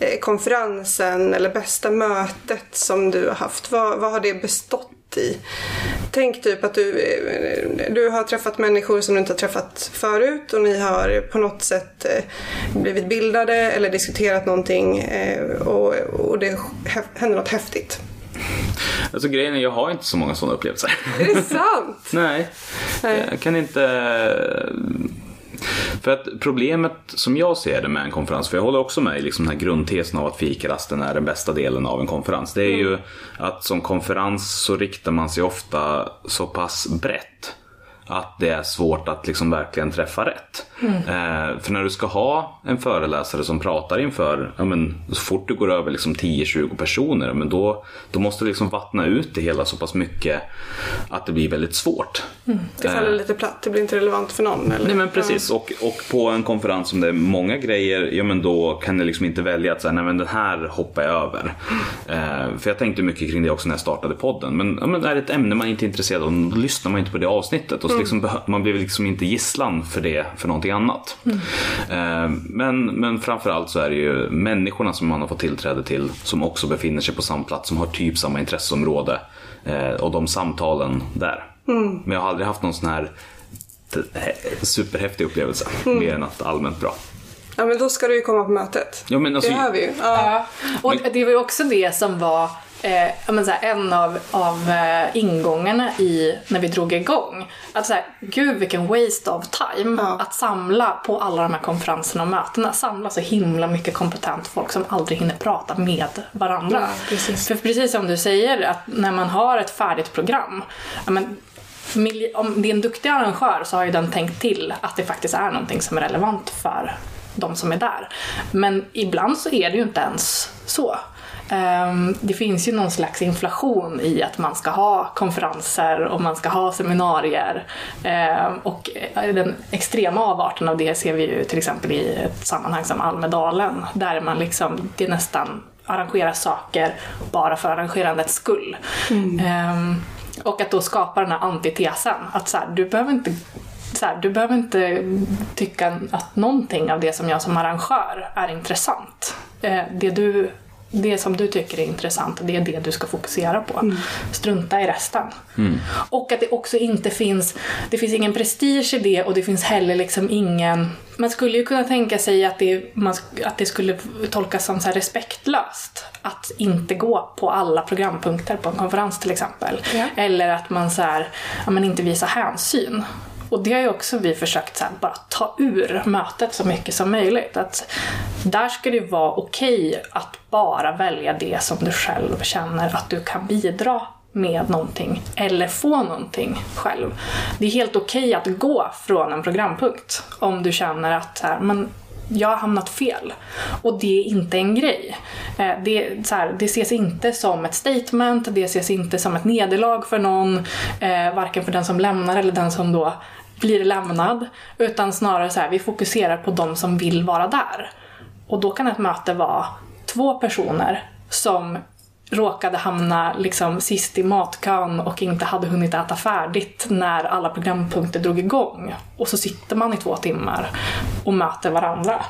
eh, konferensen eller bästa mötet som du har haft? Vad, vad har det bestått i? Tänk typ att du, eh, du har träffat människor som du inte har träffat förut och ni har på något sätt eh, blivit bildade eller diskuterat någonting eh, och, och det hä- händer något häftigt. Alltså grejen är, jag har inte så många sådana upplevelser. Är det sant? Nej, Nej. jag kan inte... För att problemet som jag ser det med en konferens, för jag håller också med i liksom den här grundtesen av att fikarasten är den bästa delen av en konferens. Det är ju att som konferens så riktar man sig ofta så pass brett att det är svårt att liksom verkligen träffa rätt. Eh, för när du ska ha en föreläsare som pratar inför, ja, men, så fort du går över liksom 10-20 personer, men då, då måste du liksom vattna ut det hela så pass mycket att det blir väldigt svårt. Det faller lite platt, det blir inte relevant för någon. Eller? Nej men precis, och, och på en konferens som det är många grejer, ja men då kan jag liksom inte välja att säga, nej men den här hoppar jag över. Eh, för jag tänkte mycket kring det också när jag startade podden. Men, ja, men är det ett ämne man inte är intresserad av, då lyssnar man inte på det avsnittet. Och så liksom, man blir liksom inte gisslan för det, för någonting annat. Eh, men, men framförallt så är det ju människorna som man har fått tillträde till, som också befinner sig på samma plats, som har typ samma intresseområde. Eh, och de samtalen där. Men jag har aldrig haft någon sån här he- superhäftig upplevelse. Mer än att allmänt bra. Ja men då ska du ju komma på mötet. Ja, men alltså, det har vi ju. Ja. Ja. Och det var ju också det som var eh, men så här, en av, av eh, ingångarna i när vi drog igång. Att så här, gud vilken waste of time Ja. att samla på alla de här konferenserna och mötena. Samla så himla mycket kompetent folk som aldrig hinner prata med varandra. Ja, precis. För precis som du säger, att när man har ett färdigt program, men, om det är en duktig arrangör så har ju den tänkt till att det faktiskt är någonting som är relevant för de som är där. Men ibland så är det ju inte ens så. Ehm, Det finns ju någon slags inflation i att man ska ha konferenser och man ska ha seminarier. Ehm, Och eh, den extrema avarten av det ser vi ju till exempel i ett sammanhang som Almedalen där man liksom, det nästan arrangerar saker bara för arrangerandets skull. Ehm, och att då skapa den här antitesen. Att så här, du behöver inte så här, du behöver inte tycka att någonting av det som jag som arrangör är intressant. Det du det som du tycker är intressant, det är det du ska fokusera på. Strunta i resten. Och att det också inte finns, det finns ingen prestige i det och det finns heller liksom ingen man skulle ju kunna tänka sig att det, man, att det skulle tolkas som så här respektlöst att inte gå på alla programpunkter på en konferens till exempel. Ja. Eller att man så här, ja, men inte visar hänsyn. Och det har ju också vi försökt så här, bara ta ur mötet så mycket som möjligt. Att där ska det vara okej att bara välja det som du själv känner att du kan bidra med någonting eller få någonting själv. Det är helt okej att gå från en programpunkt om du känner att så här, men jag har hamnat fel. Och det är inte en grej. Eh, det, så här, det ses inte som ett statement, det ses inte som ett nederlag för någon, eh, varken för den som lämnar eller den som då blir lämnad. Utan snarare så här, vi fokuserar på de som vill vara där. Och då kan ett möte vara två personer som råkade hamna liksom sist i matkön och inte hade hunnit äta färdigt när alla programpunkter drog igång. Och så sitter man i två timmar och möter varandra.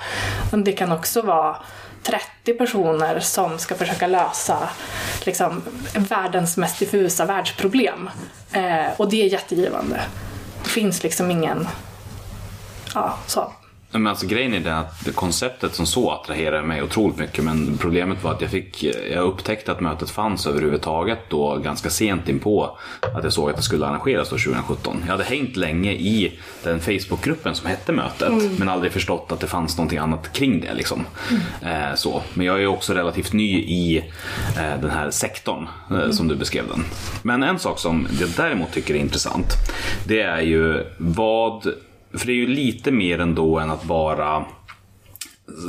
Men det kan också vara 30 personer som ska försöka lösa liksom, världens mest diffusa världsproblem. Eh, och det är jättegivande. Det finns liksom ingen... Ja, så. Men alltså grejen är den att det konceptet som så attraherar mig otroligt mycket men problemet var att jag fick, jag upptäckte att mötet fanns överhuvudtaget då ganska sent in på att jag såg att det skulle arrangeras då 2017. Jag hade hängt länge i den Facebookgruppen som hette mötet men aldrig förstått att det fanns någonting annat kring det liksom. Eh, så. Men jag är också relativt ny i eh, den här sektorn eh, som du beskrev den. Men en sak som jag däremot tycker är intressant det är ju vad för det är ju lite mer ändå än att bara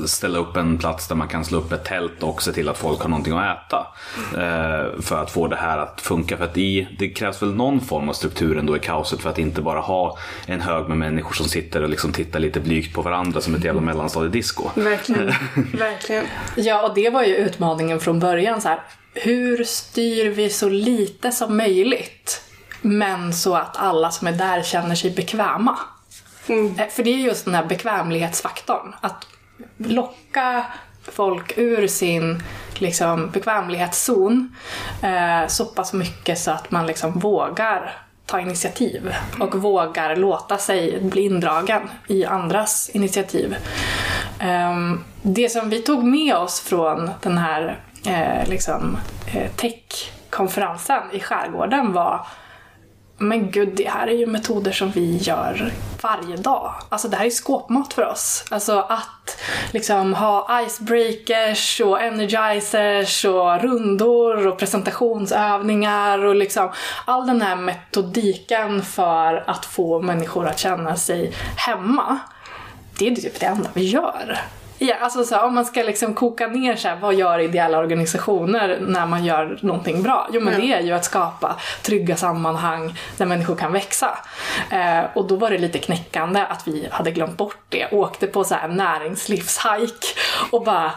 ställa upp en plats där man kan slå upp ett tält och se till att folk har någonting att äta. Eh, för att få det här att funka. För att i, det krävs väl någon form av struktur ändå i kaoset för att inte bara ha en hög med människor som sitter och liksom tittar lite blygt på varandra som ett jävla mellanstadiedisco. Verkligen. Verkligen. Ja, och det var ju utmaningen från början. Så här, hur styr vi så lite som möjligt, men så att alla som är där känner sig bekväma? Eh, För det är just den här bekvämlighetsfaktorn. Att locka folk ur sin liksom, bekvämlighetszon eh, så pass mycket så att man liksom vågar ta initiativ och vågar låta sig bli indragen i andras initiativ. Ehm, det som vi tog med oss från den här eh, liksom, eh, tech-konferensen i skärgården var men gud, det här är ju metoder som vi gör varje dag. Alltså det här är skåpmat för oss. Alltså att liksom ha icebreakers och energizers och rundor och presentationsövningar och liksom all den här metodiken för att få människor att känna sig hemma. Det är typ det enda vi gör. Ja, alltså så här, om man ska liksom koka ner så här, vad gör ideella organisationer när man gör någonting bra? Jo men det är ju att skapa trygga sammanhang där människor kan växa. Eh, och då var det lite knäckande att vi hade glömt bort det. Åkte på så här näringslivshajk och bara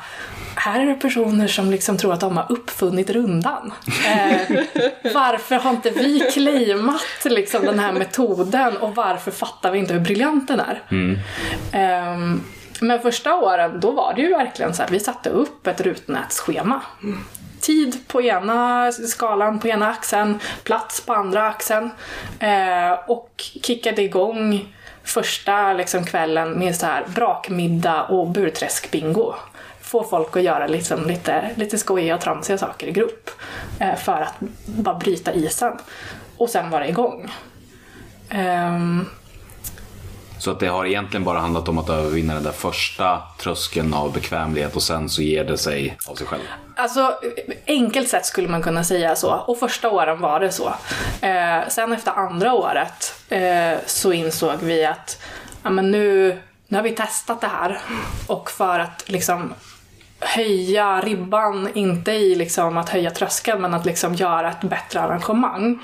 här är det personer som liksom tror att de har uppfunnit rundan. Eh, varför har inte vi claimat liksom den här metoden och varför fattar vi inte hur briljant den är? Ehm, men första åren, då var det ju verkligen så här, vi satte upp ett rutnätsschema. Tid på ena skalan, på ena axeln, plats på andra axeln. Eh, och kickade igång första liksom, kvällen med så här brakmiddag och burträskbingo. Få folk att göra liksom lite, lite skojiga och tramsiga saker i grupp. Eh, för att bara bryta isen. Och sen var det igång. Ehm, så att det har egentligen bara handlat om att övervinna den där första tröskeln av bekvämlighet och sen så ger det sig av sig själv. Alltså, enkelt sett skulle man kunna säga så. Och första åren var det så. Eh, sen efter andra året eh, så insåg vi att ja, men nu, nu har vi testat det här. Och för att liksom höja ribban, inte i liksom att höja tröskeln men att liksom göra ett bättre arrangemang.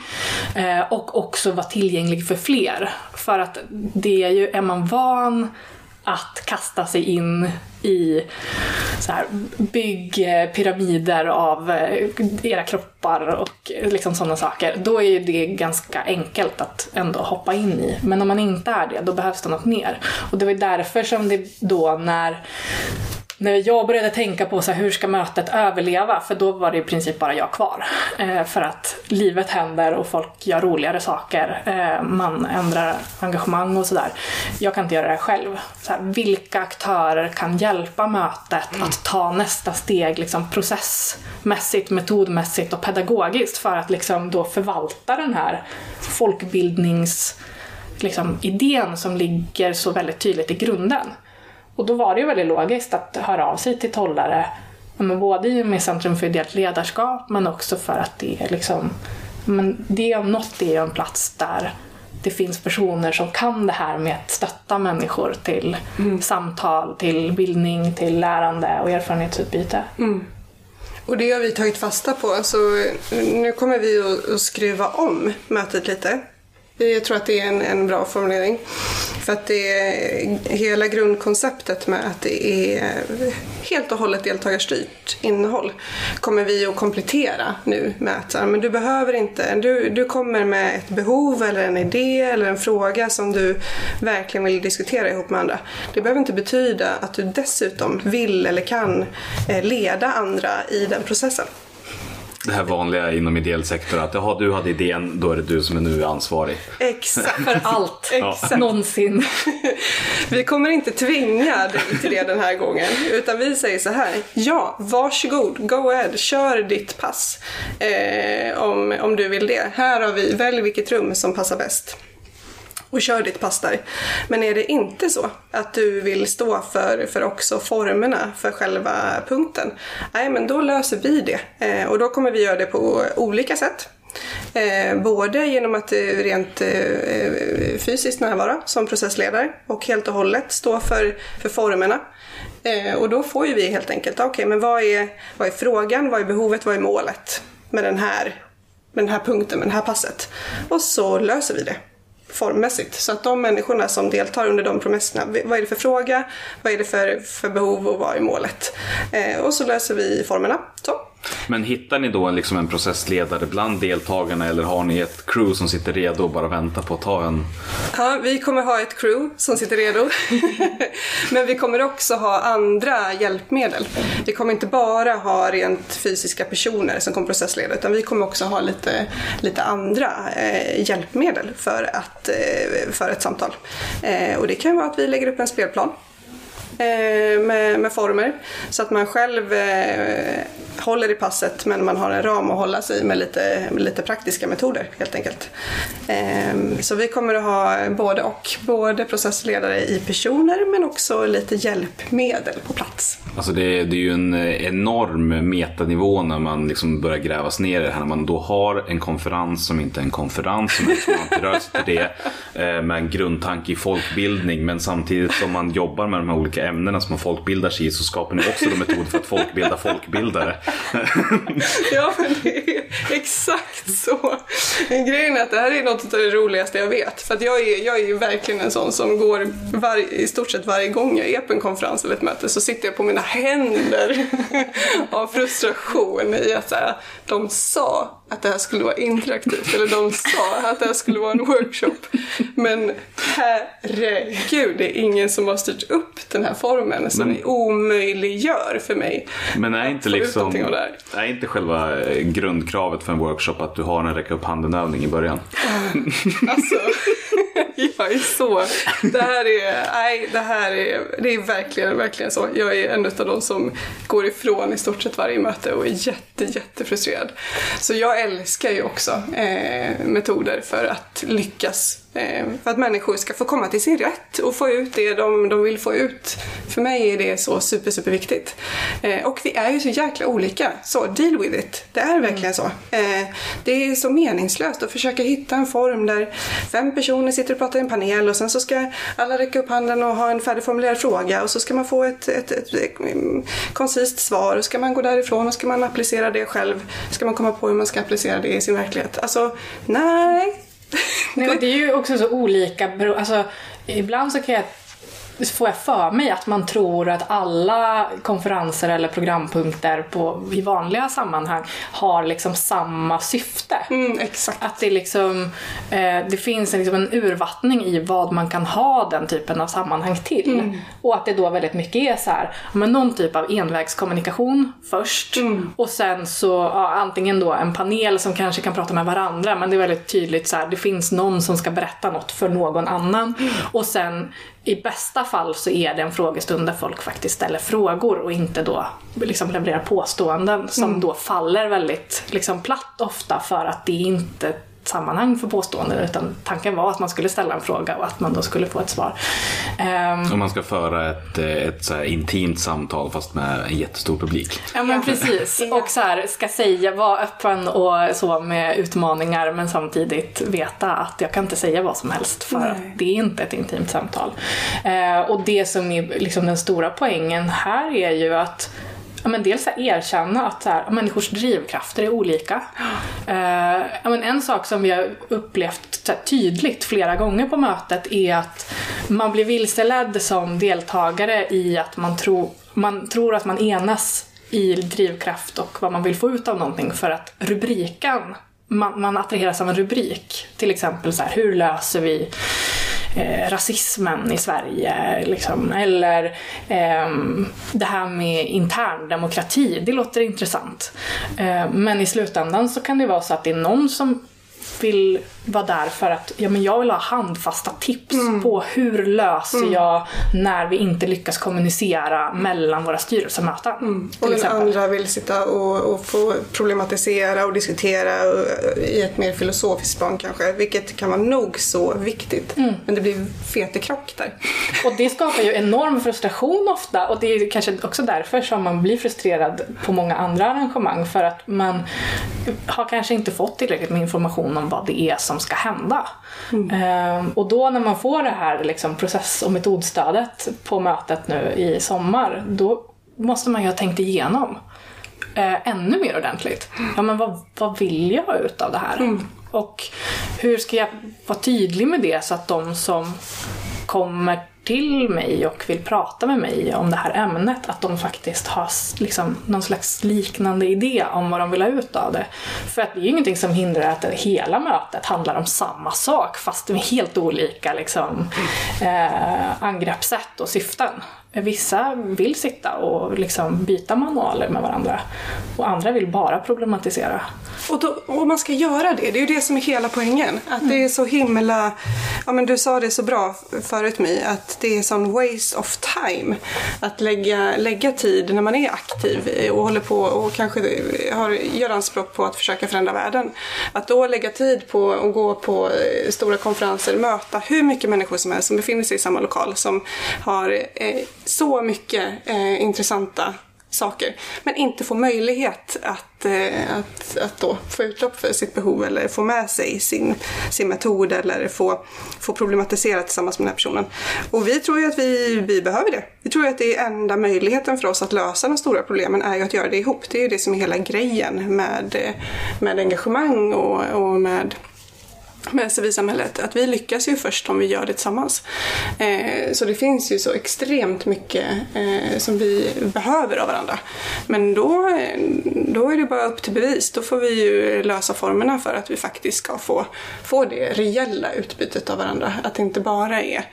Eh, och också vara tillgänglig för fler. För att det är ju, är man van att kasta sig in i så här, bygg eh, pyramider av eh, era kroppar och eh, liksom sådana saker. Då är ju det ganska enkelt att ändå hoppa in i. Men om man inte är det, då behövs det något mer. Och det var ju därför som det då när när jag började tänka på så här, hur ska mötet överleva, för då var det i princip bara jag kvar. Eh, för att livet händer och folk gör roligare saker. Eh, man ändrar engagemang och sådär. Jag kan inte göra det själv. Så här, vilka aktörer kan hjälpa mötet att ta nästa steg liksom, processmässigt, metodmässigt och pedagogiskt för att liksom, då förvalta den här folkbildnings liksom, idén som ligger så väldigt tydligt i grunden. Och då var det ju väldigt logiskt att höra av sig till Tollare, men både med Centrum för ideellt ledarskap men också för att det är liksom, men det om något är ju en plats där det finns personer som kan det här med att stötta människor till samtal, till bildning, till lärande och erfarenhetsutbyte. Och det har vi tagit fasta på. Så nu kommer vi att, att skruva om mötet lite. Eh, jag tror att det är en, en bra formulering. För att det är hela grundkonceptet med att det är helt och hållet deltagarstyrt innehåll kommer vi att komplettera nu med att så här, men du behöver inte, du, du kommer med ett behov eller en idé eller en fråga som du verkligen vill diskutera ihop med andra. Det behöver inte betyda att du dessutom vill eller kan eh, leda andra i den processen. Det här vanliga inom ideell sektor att jaha, du hade idén, då är det du som är nu ansvarig. Exakt. För allt, Exakt. någonsin. Vi kommer inte tvinga dig till det den här gången. Utan vi säger så här. Ja, varsågod, go ahead, kör ditt pass. Eh, om, om du vill det. Här har vi, välj vilket rum som passar bäst. Och kör ditt pass där. Men är det inte så att du vill stå för, för också formerna för själva punkten. Nej, men då löser vi det. Eh, och då kommer vi göra det på olika sätt. Eh, både genom att eh, rent eh, fysiskt närvara som processledare och helt och hållet stå för, för formerna. Eh, och då får ju vi helt enkelt, okej men vad är, vad är frågan, vad är behovet, vad är målet med den här, med den här punkten, med det här passet? Och så löser vi det formmässigt. Så att de människorna som deltar under de promesserna, vad är det för fråga, vad är det för, för behov och vad är målet? Eh, och så löser vi formerna. Så. Men hittar ni då liksom en processledare bland deltagarna eller har ni ett crew som sitter redo och bara väntar på att ta en? Ja, vi kommer ha ett crew som sitter redo. Men vi kommer också ha andra hjälpmedel. Vi kommer inte bara ha rent fysiska personer som kommer processleda utan vi kommer också ha lite, lite andra eh, hjälpmedel för, att, eh, för ett samtal. Eh, och det kan vara att vi lägger upp en spelplan Eh, med, med former. Så att man själv eh, håller i passet men man har en ram att hålla sig med lite, med lite praktiska metoder helt enkelt. Eh, så vi kommer att ha både och. Både processledare i personer men också lite hjälpmedel på plats. Alltså det, det är ju en enorm metanivå när man liksom börjar grävas ner i det här. När man då har en konferens som inte är en konferens, som inte rör sig till det, eh, med en grundtanke i folkbildning. Men samtidigt som man jobbar med de här olika ämnena som man folkbildar sig i så skapar ni också en metoder för att folkbilda folkbildare. Ja, men det är exakt så. Grejen är att det här är något av det roligaste jag vet. För att jag är, jag är ju verkligen en sån som går var, i stort sett varje gång jag är på en konferens eller ett möte så sitter jag på mina händer av frustration i att så här, de sa att det här skulle vara interaktivt eller de sa att det här skulle vara en workshop. Men herregud, det är ingen som har styrt upp den här formen som Men- omöjliggör för mig Men är inte, liksom, är inte själva eh, grundkravet för en workshop att du har en räcka upp handen-övning i början? Alltså, jag är så... Det här är... Nej, det här är... Det är verkligen, verkligen så. Jag är en av de som går ifrån i stort sett varje möte och är jätte, jättefrustrerad. Så jag älskar ju också eh, metoder för att lyckas. Eh, för att människor ska få komma till sin rätt och få ut det de, de vill få ut. För mig är det så super, super viktigt. Eh, och vi är ju så jäkla olika. Så deal with it. Det är verkligen så. Eh, det är så meningslöst att försöka hitta en form där fem personer sitter och pratar i en panel och sen så ska alla räcka upp handen och ha en färdigformulerad fråga och så ska man få ett, ett, ett, ett mm, koncist svar och ska man gå därifrån och ska man applicera det själv. Ska man komma på hur man ska applicera det i sin verklighet. Alltså, nej. Nej, men det är ju också så olika. Alltså, ibland så kan jag får jag för mig att man tror att alla konferenser eller programpunkter på, i vanliga sammanhang har liksom samma syfte. Mm, exakt. Att det liksom, eh, det finns en, liksom en urvattning i vad man kan ha den typen av sammanhang till. Och att det då väldigt mycket är så här, men någon typ av envägskommunikation först. Och sen så ja, antingen då en panel som kanske kan prata med varandra men det är väldigt tydligt så här, det finns någon som ska berätta något för någon annan. Och sen i bästa fall så är det en frågestund där folk faktiskt ställer frågor och inte då liksom levererar påståenden som då faller väldigt liksom platt ofta för att det inte sammanhang för påståenden utan tanken var att man skulle ställa en fråga och att man då skulle få ett svar. Ehm, Om man ska föra ett, eh, ett så här intimt samtal fast med en jättestor publik. Ja men precis. Och så här, ska säga, vara öppen och så med utmaningar men samtidigt veta att jag kan inte säga vad som helst för Nej. att det är inte ett intimt samtal. Eh, och det som är liksom den stora poängen här är ju att Ja, men dels att erkänna att så här, människors drivkrafter är olika. Eh, ja, men en sak som vi har upplevt så här, tydligt flera gånger på mötet är att man blir vilseledd som deltagare i att man, tro, man tror att man enas i drivkraft och vad man vill få ut av någonting för att rubriken, man, man attraheras av en rubrik. Till exempel så här, hur löser vi eh, rasismen i Sverige. Liksom. Eller eh, det här med intern demokrati, det låter intressant. Eh, men i slutändan så kan det vara så att det är någon som vill vara där för att ja, men jag vill ha handfasta tips på hur löser jag när vi inte lyckas kommunicera mellan våra styrelsemöten. Och Till den exempel. andra vill sitta och, och få problematisera och diskutera och, i ett mer filosofiskt plan kanske, vilket kan vara nog så viktigt. Men det blir fetekrock där. Och det skapar ju enorm frustration ofta och det är kanske också därför som man blir frustrerad på många andra arrangemang för att man har kanske inte fått tillräckligt med information om vad det är som ska hända. Ehm, och då när man får det här liksom, process och metodstödet på mötet nu i sommar, då måste man ju ha tänkt igenom eh, ännu mer ordentligt. Ja, men vad, vad vill jag ut av det här? Och hur ska jag vara tydlig med det så att de som kommer till mig och vill prata med mig om det här ämnet, att de faktiskt har liksom någon slags liknande idé om vad de vill ha ut av det. För att det är ju ingenting som hindrar att hela mötet handlar om samma sak fast med helt olika liksom, eh, angreppssätt och syften. Vissa vill sitta och liksom byta manualer med varandra och andra vill bara problematisera. Och, då, och man ska göra det, det är ju det som är hela poängen. Att det är så himla, ja men du sa det så bra förut My, att det är sån waste of time. Att lägga, lägga tid när man är aktiv och håller på och kanske har, gör anspråk på att försöka förändra världen. Att då lägga tid på att gå på eh, stora konferenser, möta hur mycket människor som helst som befinner sig i samma lokal som har eh, så mycket eh, intressanta saker. Men inte få möjlighet att, eh, att, att då få utlopp för sitt behov eller få med sig sin, sin metod eller få, få problematisera tillsammans med den här personen. Och vi tror ju att vi, vi behöver det. Vi tror ju att det är enda möjligheten för oss att lösa de stora problemen är ju att göra det ihop. Det är ju det som är hela grejen med, med engagemang och, och med med civilsamhället, att vi lyckas ju först om vi gör det tillsammans. Eh, så det finns ju så extremt mycket eh, som vi behöver av varandra. Men då, eh, då är det bara upp till bevis. Då får vi ju lösa formerna för att vi faktiskt ska få, få det reella utbytet av varandra. Att det inte bara är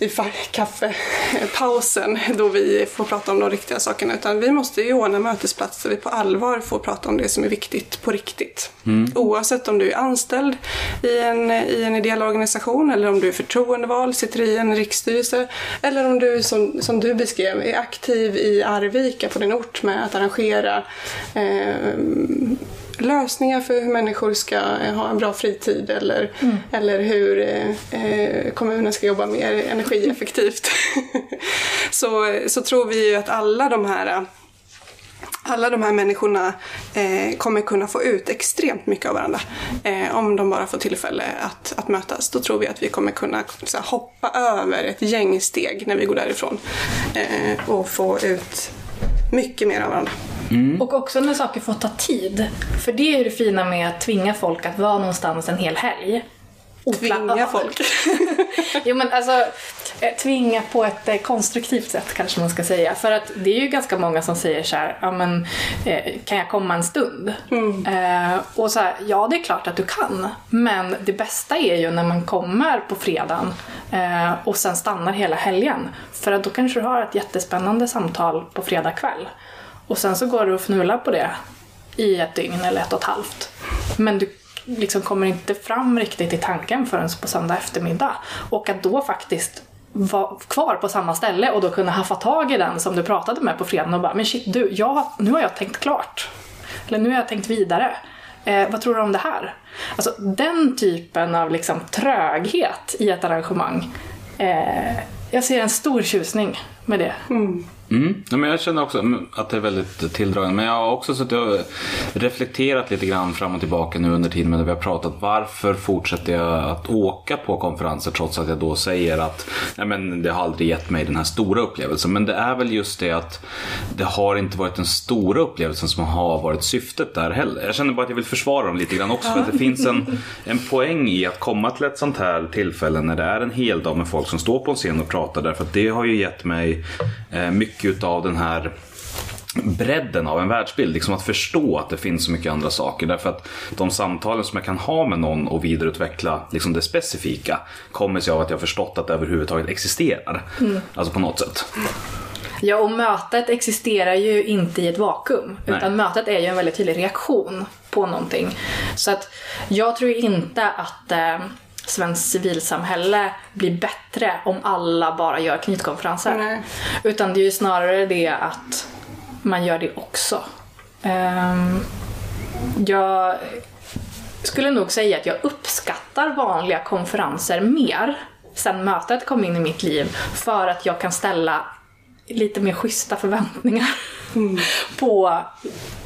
i kaffepausen då vi får prata om de riktiga sakerna. Utan vi måste ju ordna mötesplatser där vi på allvar får prata om det som är viktigt på riktigt. Oavsett om du är anställd i en, i en ideell organisation eller om du är förtroendevald, sitter i en riksstyrelse eller om du som, som du beskrev är aktiv i Arvika på din ort med att arrangera eh, lösningar för hur människor ska eh, ha en bra fritid eller, eller hur eh, kommunen ska jobba mer energieffektivt. så, så tror vi ju att alla de här alla de här människorna eh, kommer kunna få ut extremt mycket av varandra eh, om de bara får tillfälle att, att mötas. Då tror vi att vi kommer kunna så här, hoppa över ett gäng steg när vi går därifrån eh, och få ut mycket mer av varandra. Mm. Och också när saker får ta tid. För det är ju det fina med att tvinga folk att vara någonstans en hel helg. Tvinga folk. jo men alltså, eh, tvinga på ett eh, konstruktivt sätt kanske man ska säga. För att det är ju ganska många som säger så här, ja men eh, kan jag komma en stund? Eh, och så här, ja det är klart att du kan. Men det bästa är ju när man kommer på fredagen eh, och sen stannar hela helgen. För att då kanske du har ett jättespännande samtal på fredag kväll. Och sen så går du och fnular på det i ett dygn eller ett och ett halvt. Men du liksom kommer inte fram riktigt i tanken förrän på söndag eftermiddag. Och att då faktiskt vara kvar på samma ställe och då kunna haffa tag i den som du pratade med på fredagen och bara men shit du, jag, nu har jag tänkt klart. Eller nu har jag tänkt vidare. Eh, vad tror du om det här? Alltså den typen av liksom tröghet i ett arrangemang. Eh, jag ser en stor tjusning med det. Mm. Ja, men jag känner också att det är väldigt tilldragande. Men jag har också suttit och reflekterat lite grann fram och tillbaka nu under tiden när vi har pratat. Varför fortsätter jag att åka på konferenser trots att jag då säger att nej, men det har aldrig gett mig den här stora upplevelsen. Men det är väl just det att det har inte varit den stora upplevelsen som har varit syftet där heller. Jag känner bara att jag vill försvara dem lite grann också. För att det finns en, en poäng i att komma till ett sånt här tillfälle när det är en hel dag med folk som står på en scen och pratar. Därför att det har ju gett mig eh, mycket utav den här bredden av en världsbild. Liksom att förstå att det finns så mycket andra saker. Därför att de samtalen som jag kan ha med någon och vidareutveckla liksom det specifika kommer sig av att jag förstått att det överhuvudtaget existerar. Alltså på något sätt. Ja, och mötet existerar ju inte i ett vakuum. Nej. Utan mötet är ju en väldigt tydlig reaktion på någonting. Så att jag tror inte att eh, svenskt civilsamhälle blir bättre om alla bara gör knytkonferenser. Nej. Utan det är ju snarare det att man gör det också. Ehm, jag skulle nog säga att jag uppskattar vanliga konferenser mer sen mötet kom in i mitt liv för att jag kan ställa lite mer schyssta förväntningar på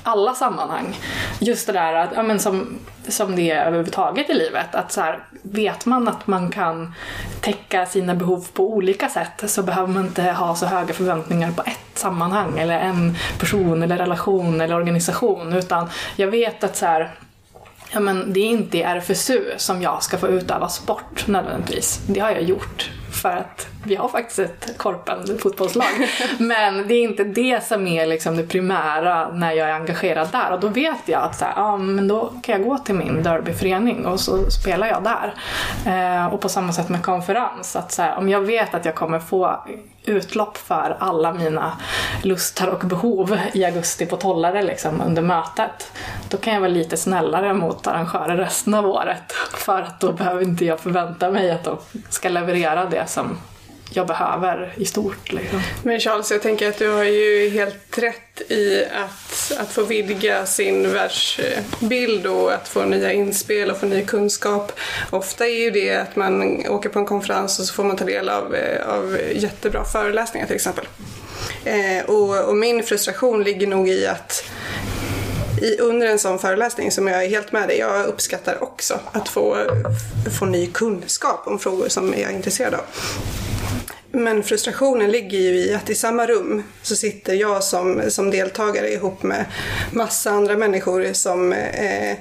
alla sammanhang. Just det där att, ja, men som, som det är överhuvudtaget i livet. Att så här, vet man att man kan täcka sina behov på olika sätt så behöver man inte ha så höga förväntningar på ett sammanhang eller en person eller relation eller organisation. Utan jag vet att så här, Ja, men det är inte i RFSU som jag ska få utöva sport nödvändigtvis. Det har jag gjort för att vi har faktiskt ett korpen fotbollslag. Men det är inte det som är liksom det primära när jag är engagerad där. Och då vet jag att så här, ja, men då kan jag gå till min derbyförening och så spelar jag där. Eh, och på samma sätt med konferens. Att så här, om jag vet att jag kommer få utlopp för alla mina lustar och behov i augusti på Tollare liksom, under mötet. Då kan jag vara lite snällare mot arrangörer resten av året. För att då behöver inte jag förvänta mig att de ska leverera det som jag behöver i stort. Liksom. Men Charles, jag tänker att du har ju helt rätt i att, att få vidga sin världsbild och att få nya inspel och få ny kunskap. Ofta är ju det att man åker på en konferens och så får man ta del av, eh, av jättebra föreläsningar till exempel. Eh, och, och min frustration ligger nog i att i, under en sån föreläsning som jag är helt med dig, jag uppskattar också att få, få ny kunskap om frågor som jag är intresserad av. Men frustrationen ligger ju i att i samma rum så sitter jag som, som deltagare ihop med massa andra människor som, eh,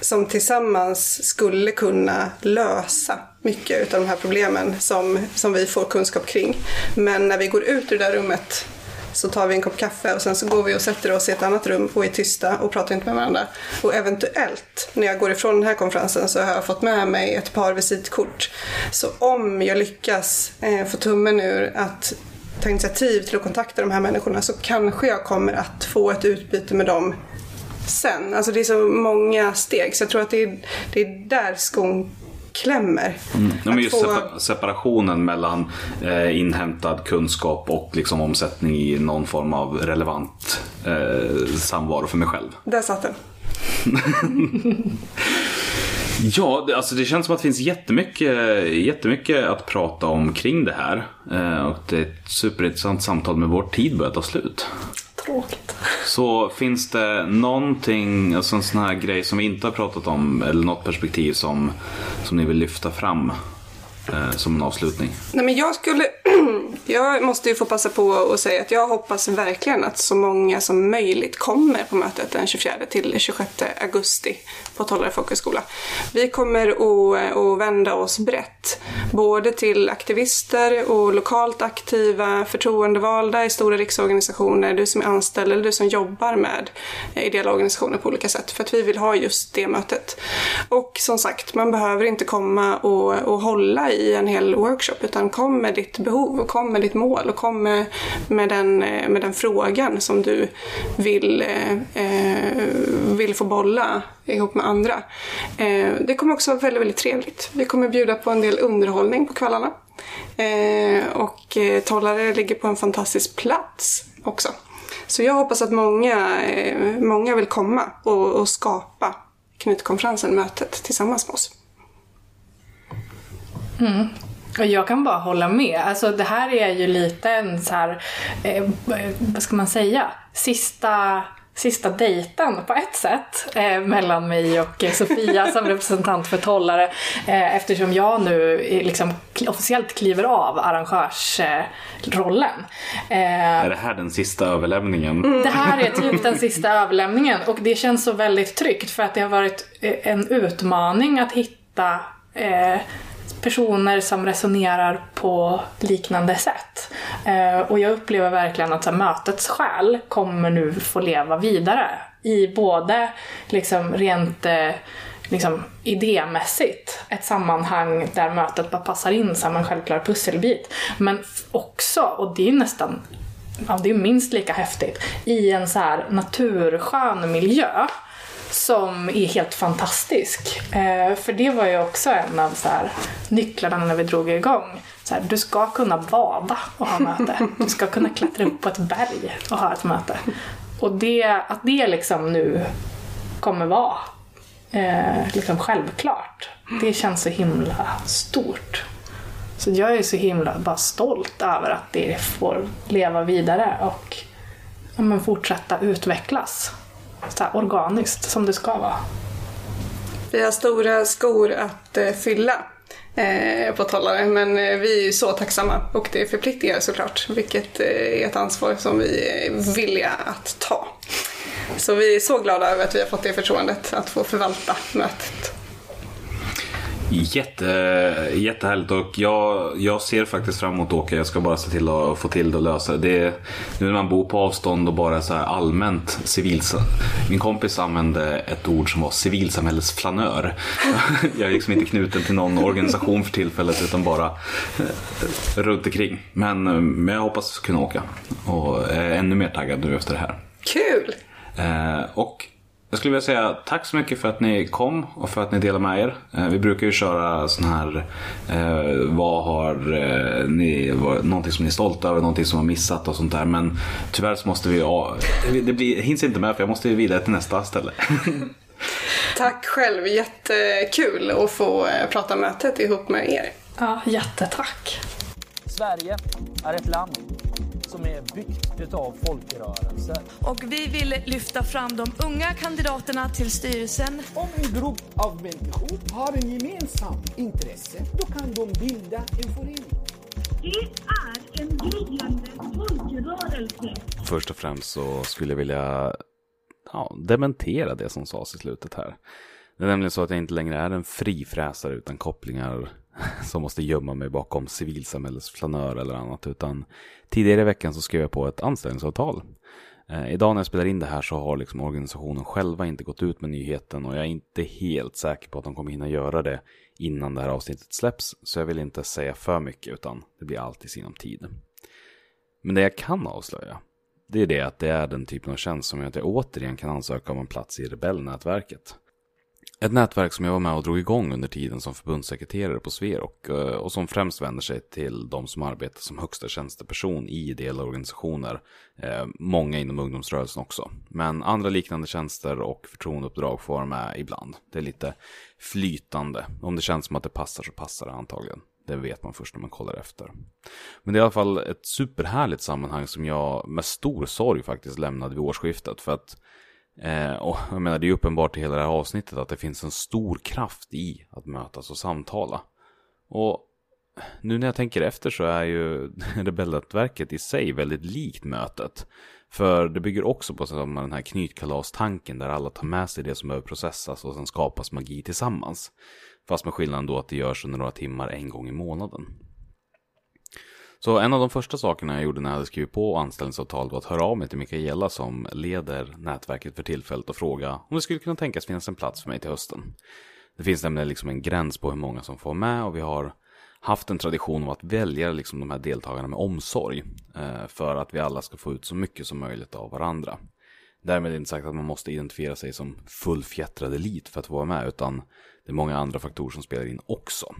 som tillsammans skulle kunna lösa mycket av de här problemen som, som vi får kunskap kring. Men när vi går ut ur det där rummet så tar vi en kopp kaffe och sen så går vi och sätter oss i ett annat rum och är tysta och pratar inte med varandra. Och eventuellt, när jag går ifrån den här konferensen så har jag fått med mig ett par visitkort. Så om jag lyckas eh, få tummen ur att ta initiativ till att kontakta de här människorna så kanske jag kommer att få ett utbyte med dem sen. Alltså det är så många steg så jag tror att det är, det är där skon klämmer. Ja, men just få- sepa- separationen mellan eh, inhämtad kunskap och liksom omsättning i någon form av relevant eh, samvaro för mig själv. Där satt den. Ja, alltså det känns som att det finns jättemycket, jättemycket att prata om kring det här. Eh, och det är ett superintressant samtal med vår tid börjar ta slut. Tråkigt. Så finns det någonting, alltså en sån här grej som vi inte har pratat om eller något perspektiv som, som ni vill lyfta fram eh, som en avslutning? Nej, men jag skulle... jag måste ju få passa på att säga att jag hoppas verkligen att så många som möjligt kommer på mötet den 24 till 26 augusti på Tollare folkhögskola. Vi kommer att, eh, att vända oss brett både till aktivister och lokalt aktiva förtroendevalda i stora riksorganisationer, du som är anställd eller du som jobbar med eh, ideella organisationer på olika sätt. För att vi vill ha just det mötet. Och som sagt, man behöver inte komma och, och hålla i i en hel workshop utan kom med ditt behov och kom med ditt mål och kom med, med, den, eh, med den frågan som du vill, eh, eh, vill få bolla ihop med andra. Eh, det kommer också vara väldigt, väldigt trevligt. Vi kommer bjuda på en del underhållning på kvällarna. Eh, och eh, Tollare ligger på en fantastisk plats också. Så jag hoppas att många, eh, många vill komma och, och skapa Knutkonferensen, mötet, tillsammans med oss. Mm. Och jag kan bara hålla med. Alltså det här är ju lite en så här, eh, vad ska man säga, sista sista dejten på ett sätt eh, mellan mig och Sofia som representant för Tollare eh, eftersom jag nu liksom officiellt kliver av arrangörsrollen. Eh, är det här den sista överlämningen? Mm. Det här är typ den sista överlämningen och det känns så väldigt tryggt för att det har varit eh, en utmaning att hitta eh, personer som resonerar på liknande sätt. Eh, och jag upplever verkligen att så här, mötets själ kommer nu få leva vidare i både liksom rent eh, liksom, idémässigt ett sammanhang där mötet bara passar in som en självklar pusselbit. Men också, och det är nästan ja, det är minst lika häftigt, i en så här naturskön miljö som är helt fantastisk. Eh, för det var ju också en av så här, nycklarna när vi drog igång. Så här, du ska kunna bada och ha möte. Du ska kunna klättra upp på ett berg och ha ett möte. Och det, att det liksom nu kommer vara eh, liksom självklart, det känns så himla stort. Så jag är så himla bara stolt över att det får leva vidare och ja, men fortsätta utvecklas så här organiskt som det ska vara. Vi har stora skor att eh, fylla eh, på talare men eh, vi är så tacksamma och det förpliktigar såklart vilket eh, är ett ansvar som vi är villiga att ta. Så vi är så glada över att vi har fått det förtroendet att få förvalta mötet. Jätte, jättehärligt och jag, jag ser faktiskt fram emot att åka. Jag ska bara se till att få till det och lösa det. nu när man bor på avstånd och bara så här allmänt civils... Min kompis använde ett ord som var civilsamhällesflanör. Jag är liksom inte knuten till någon organisation för tillfället utan bara eh, runt omkring. Men, men jag hoppas kunna åka och är ännu mer taggad nu efter det här. Kul! Eh, och jag skulle vilja säga tack så mycket för att ni kom och för att ni delar med er. Eh, vi brukar ju köra sån här, eh, vad har eh, ni, vad, någonting som ni är stolta över, någonting som har missat och sånt där. Men tyvärr så måste vi, ja, det blir, hinns inte med för jag måste vidare till nästa ställe. tack själv, jättekul att få eh, prata mötet ihop med er. Ja, jättetack. Sverige är ett land som är byggt utav folkrörelser. Och vi vill lyfta fram de unga kandidaterna till styrelsen. Om en grupp av människor har en gemensam intresse, då kan de bilda en förening. Det är en gryende folkrörelse. Först och främst så skulle jag vilja ja, dementera det som sades i slutet här. Det är nämligen så att jag inte längre är en frifräsare utan kopplingar som måste gömma mig bakom civilsamhällesflanör eller annat. Utan tidigare i veckan så skrev jag på ett anställningsavtal. Eh, idag när jag spelar in det här så har liksom organisationen själva inte gått ut med nyheten och jag är inte helt säker på att de kommer hinna göra det innan det här avsnittet släpps. Så jag vill inte säga för mycket utan det blir allt i sinom tid. Men det jag kan avslöja det är det att det är den typen av tjänst som gör att jag återigen kan ansöka om en plats i rebellnätverket. Ett nätverk som jag var med och drog igång under tiden som förbundssekreterare på Sverok eh, och som främst vänder sig till de som arbetar som högsta tjänsteperson i ideella organisationer. Eh, många inom ungdomsrörelsen också. Men andra liknande tjänster och förtroendeuppdrag får vara med ibland. Det är lite flytande. Om det känns som att det passar så passar det antagligen. Det vet man först när man kollar efter. Men det är i alla fall ett superhärligt sammanhang som jag med stor sorg faktiskt lämnade vid årsskiftet. För att Eh, och jag menar, det är uppenbart i hela det här avsnittet att det finns en stor kraft i att mötas och samtala. Och nu när jag tänker efter så är ju rebellnätverket i sig väldigt likt mötet. För det bygger också på samma den här knytkalastanken där alla tar med sig det som behöver processas och sen skapas magi tillsammans. Fast med skillnaden då att det görs under några timmar en gång i månaden. Så en av de första sakerna jag gjorde när jag hade skrivit på anställningsavtalet var att höra av mig till Mikaela som leder nätverket för tillfället och fråga om det skulle kunna tänkas finnas en plats för mig till hösten. Det finns nämligen liksom en gräns på hur många som får med och vi har haft en tradition av att välja liksom de här deltagarna med omsorg. Eh, för att vi alla ska få ut så mycket som möjligt av varandra. Därmed inte sagt att man måste identifiera sig som fullfjättrad elit för att få vara med, utan det är många andra faktorer som spelar in också.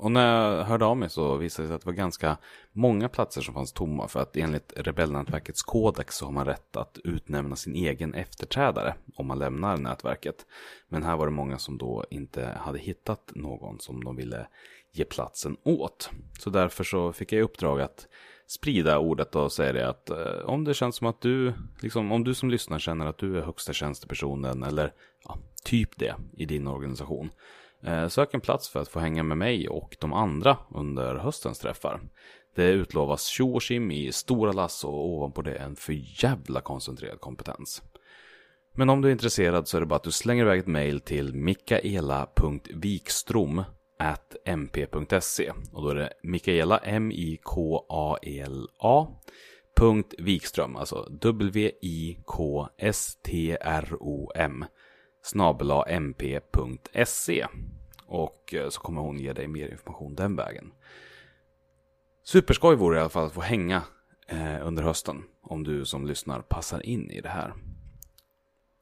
Och när jag hörde av mig så visade det sig att det var ganska många platser som fanns tomma för att enligt rebellnätverkets kodex så har man rätt att utnämna sin egen efterträdare om man lämnar nätverket. Men här var det många som då inte hade hittat någon som de ville ge platsen åt. Så därför så fick jag i uppdrag att sprida ordet och säga det att eh, om det känns som att du, liksom, om du som lyssnar känner att du är högsta tjänstepersonen eller ja, typ det i din organisation. Eh, sök en plats för att få hänga med mig och de andra under höstens träffar. Det utlovas tjo och tjim i stora lass och ovanpå det en för jävla koncentrerad kompetens. Men om du är intresserad så är det bara att du slänger iväg ett mail till mikaela.vikstrom mp.se och då är det Mikaela, M-I-K-A-E-L-A punkt Wikström, alltså W-I-K-S-T-R-O-M mp.se och eh, så kommer hon ge dig mer information den vägen. Superskoj vore i alla fall att få hänga eh, under hösten om du som lyssnar passar in i det här.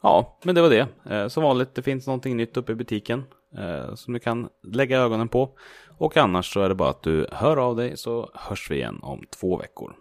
Ja, men det var det. Eh, som vanligt, det finns någonting nytt uppe i butiken eh, som du kan lägga ögonen på. Och annars så är det bara att du hör av dig så hörs vi igen om två veckor.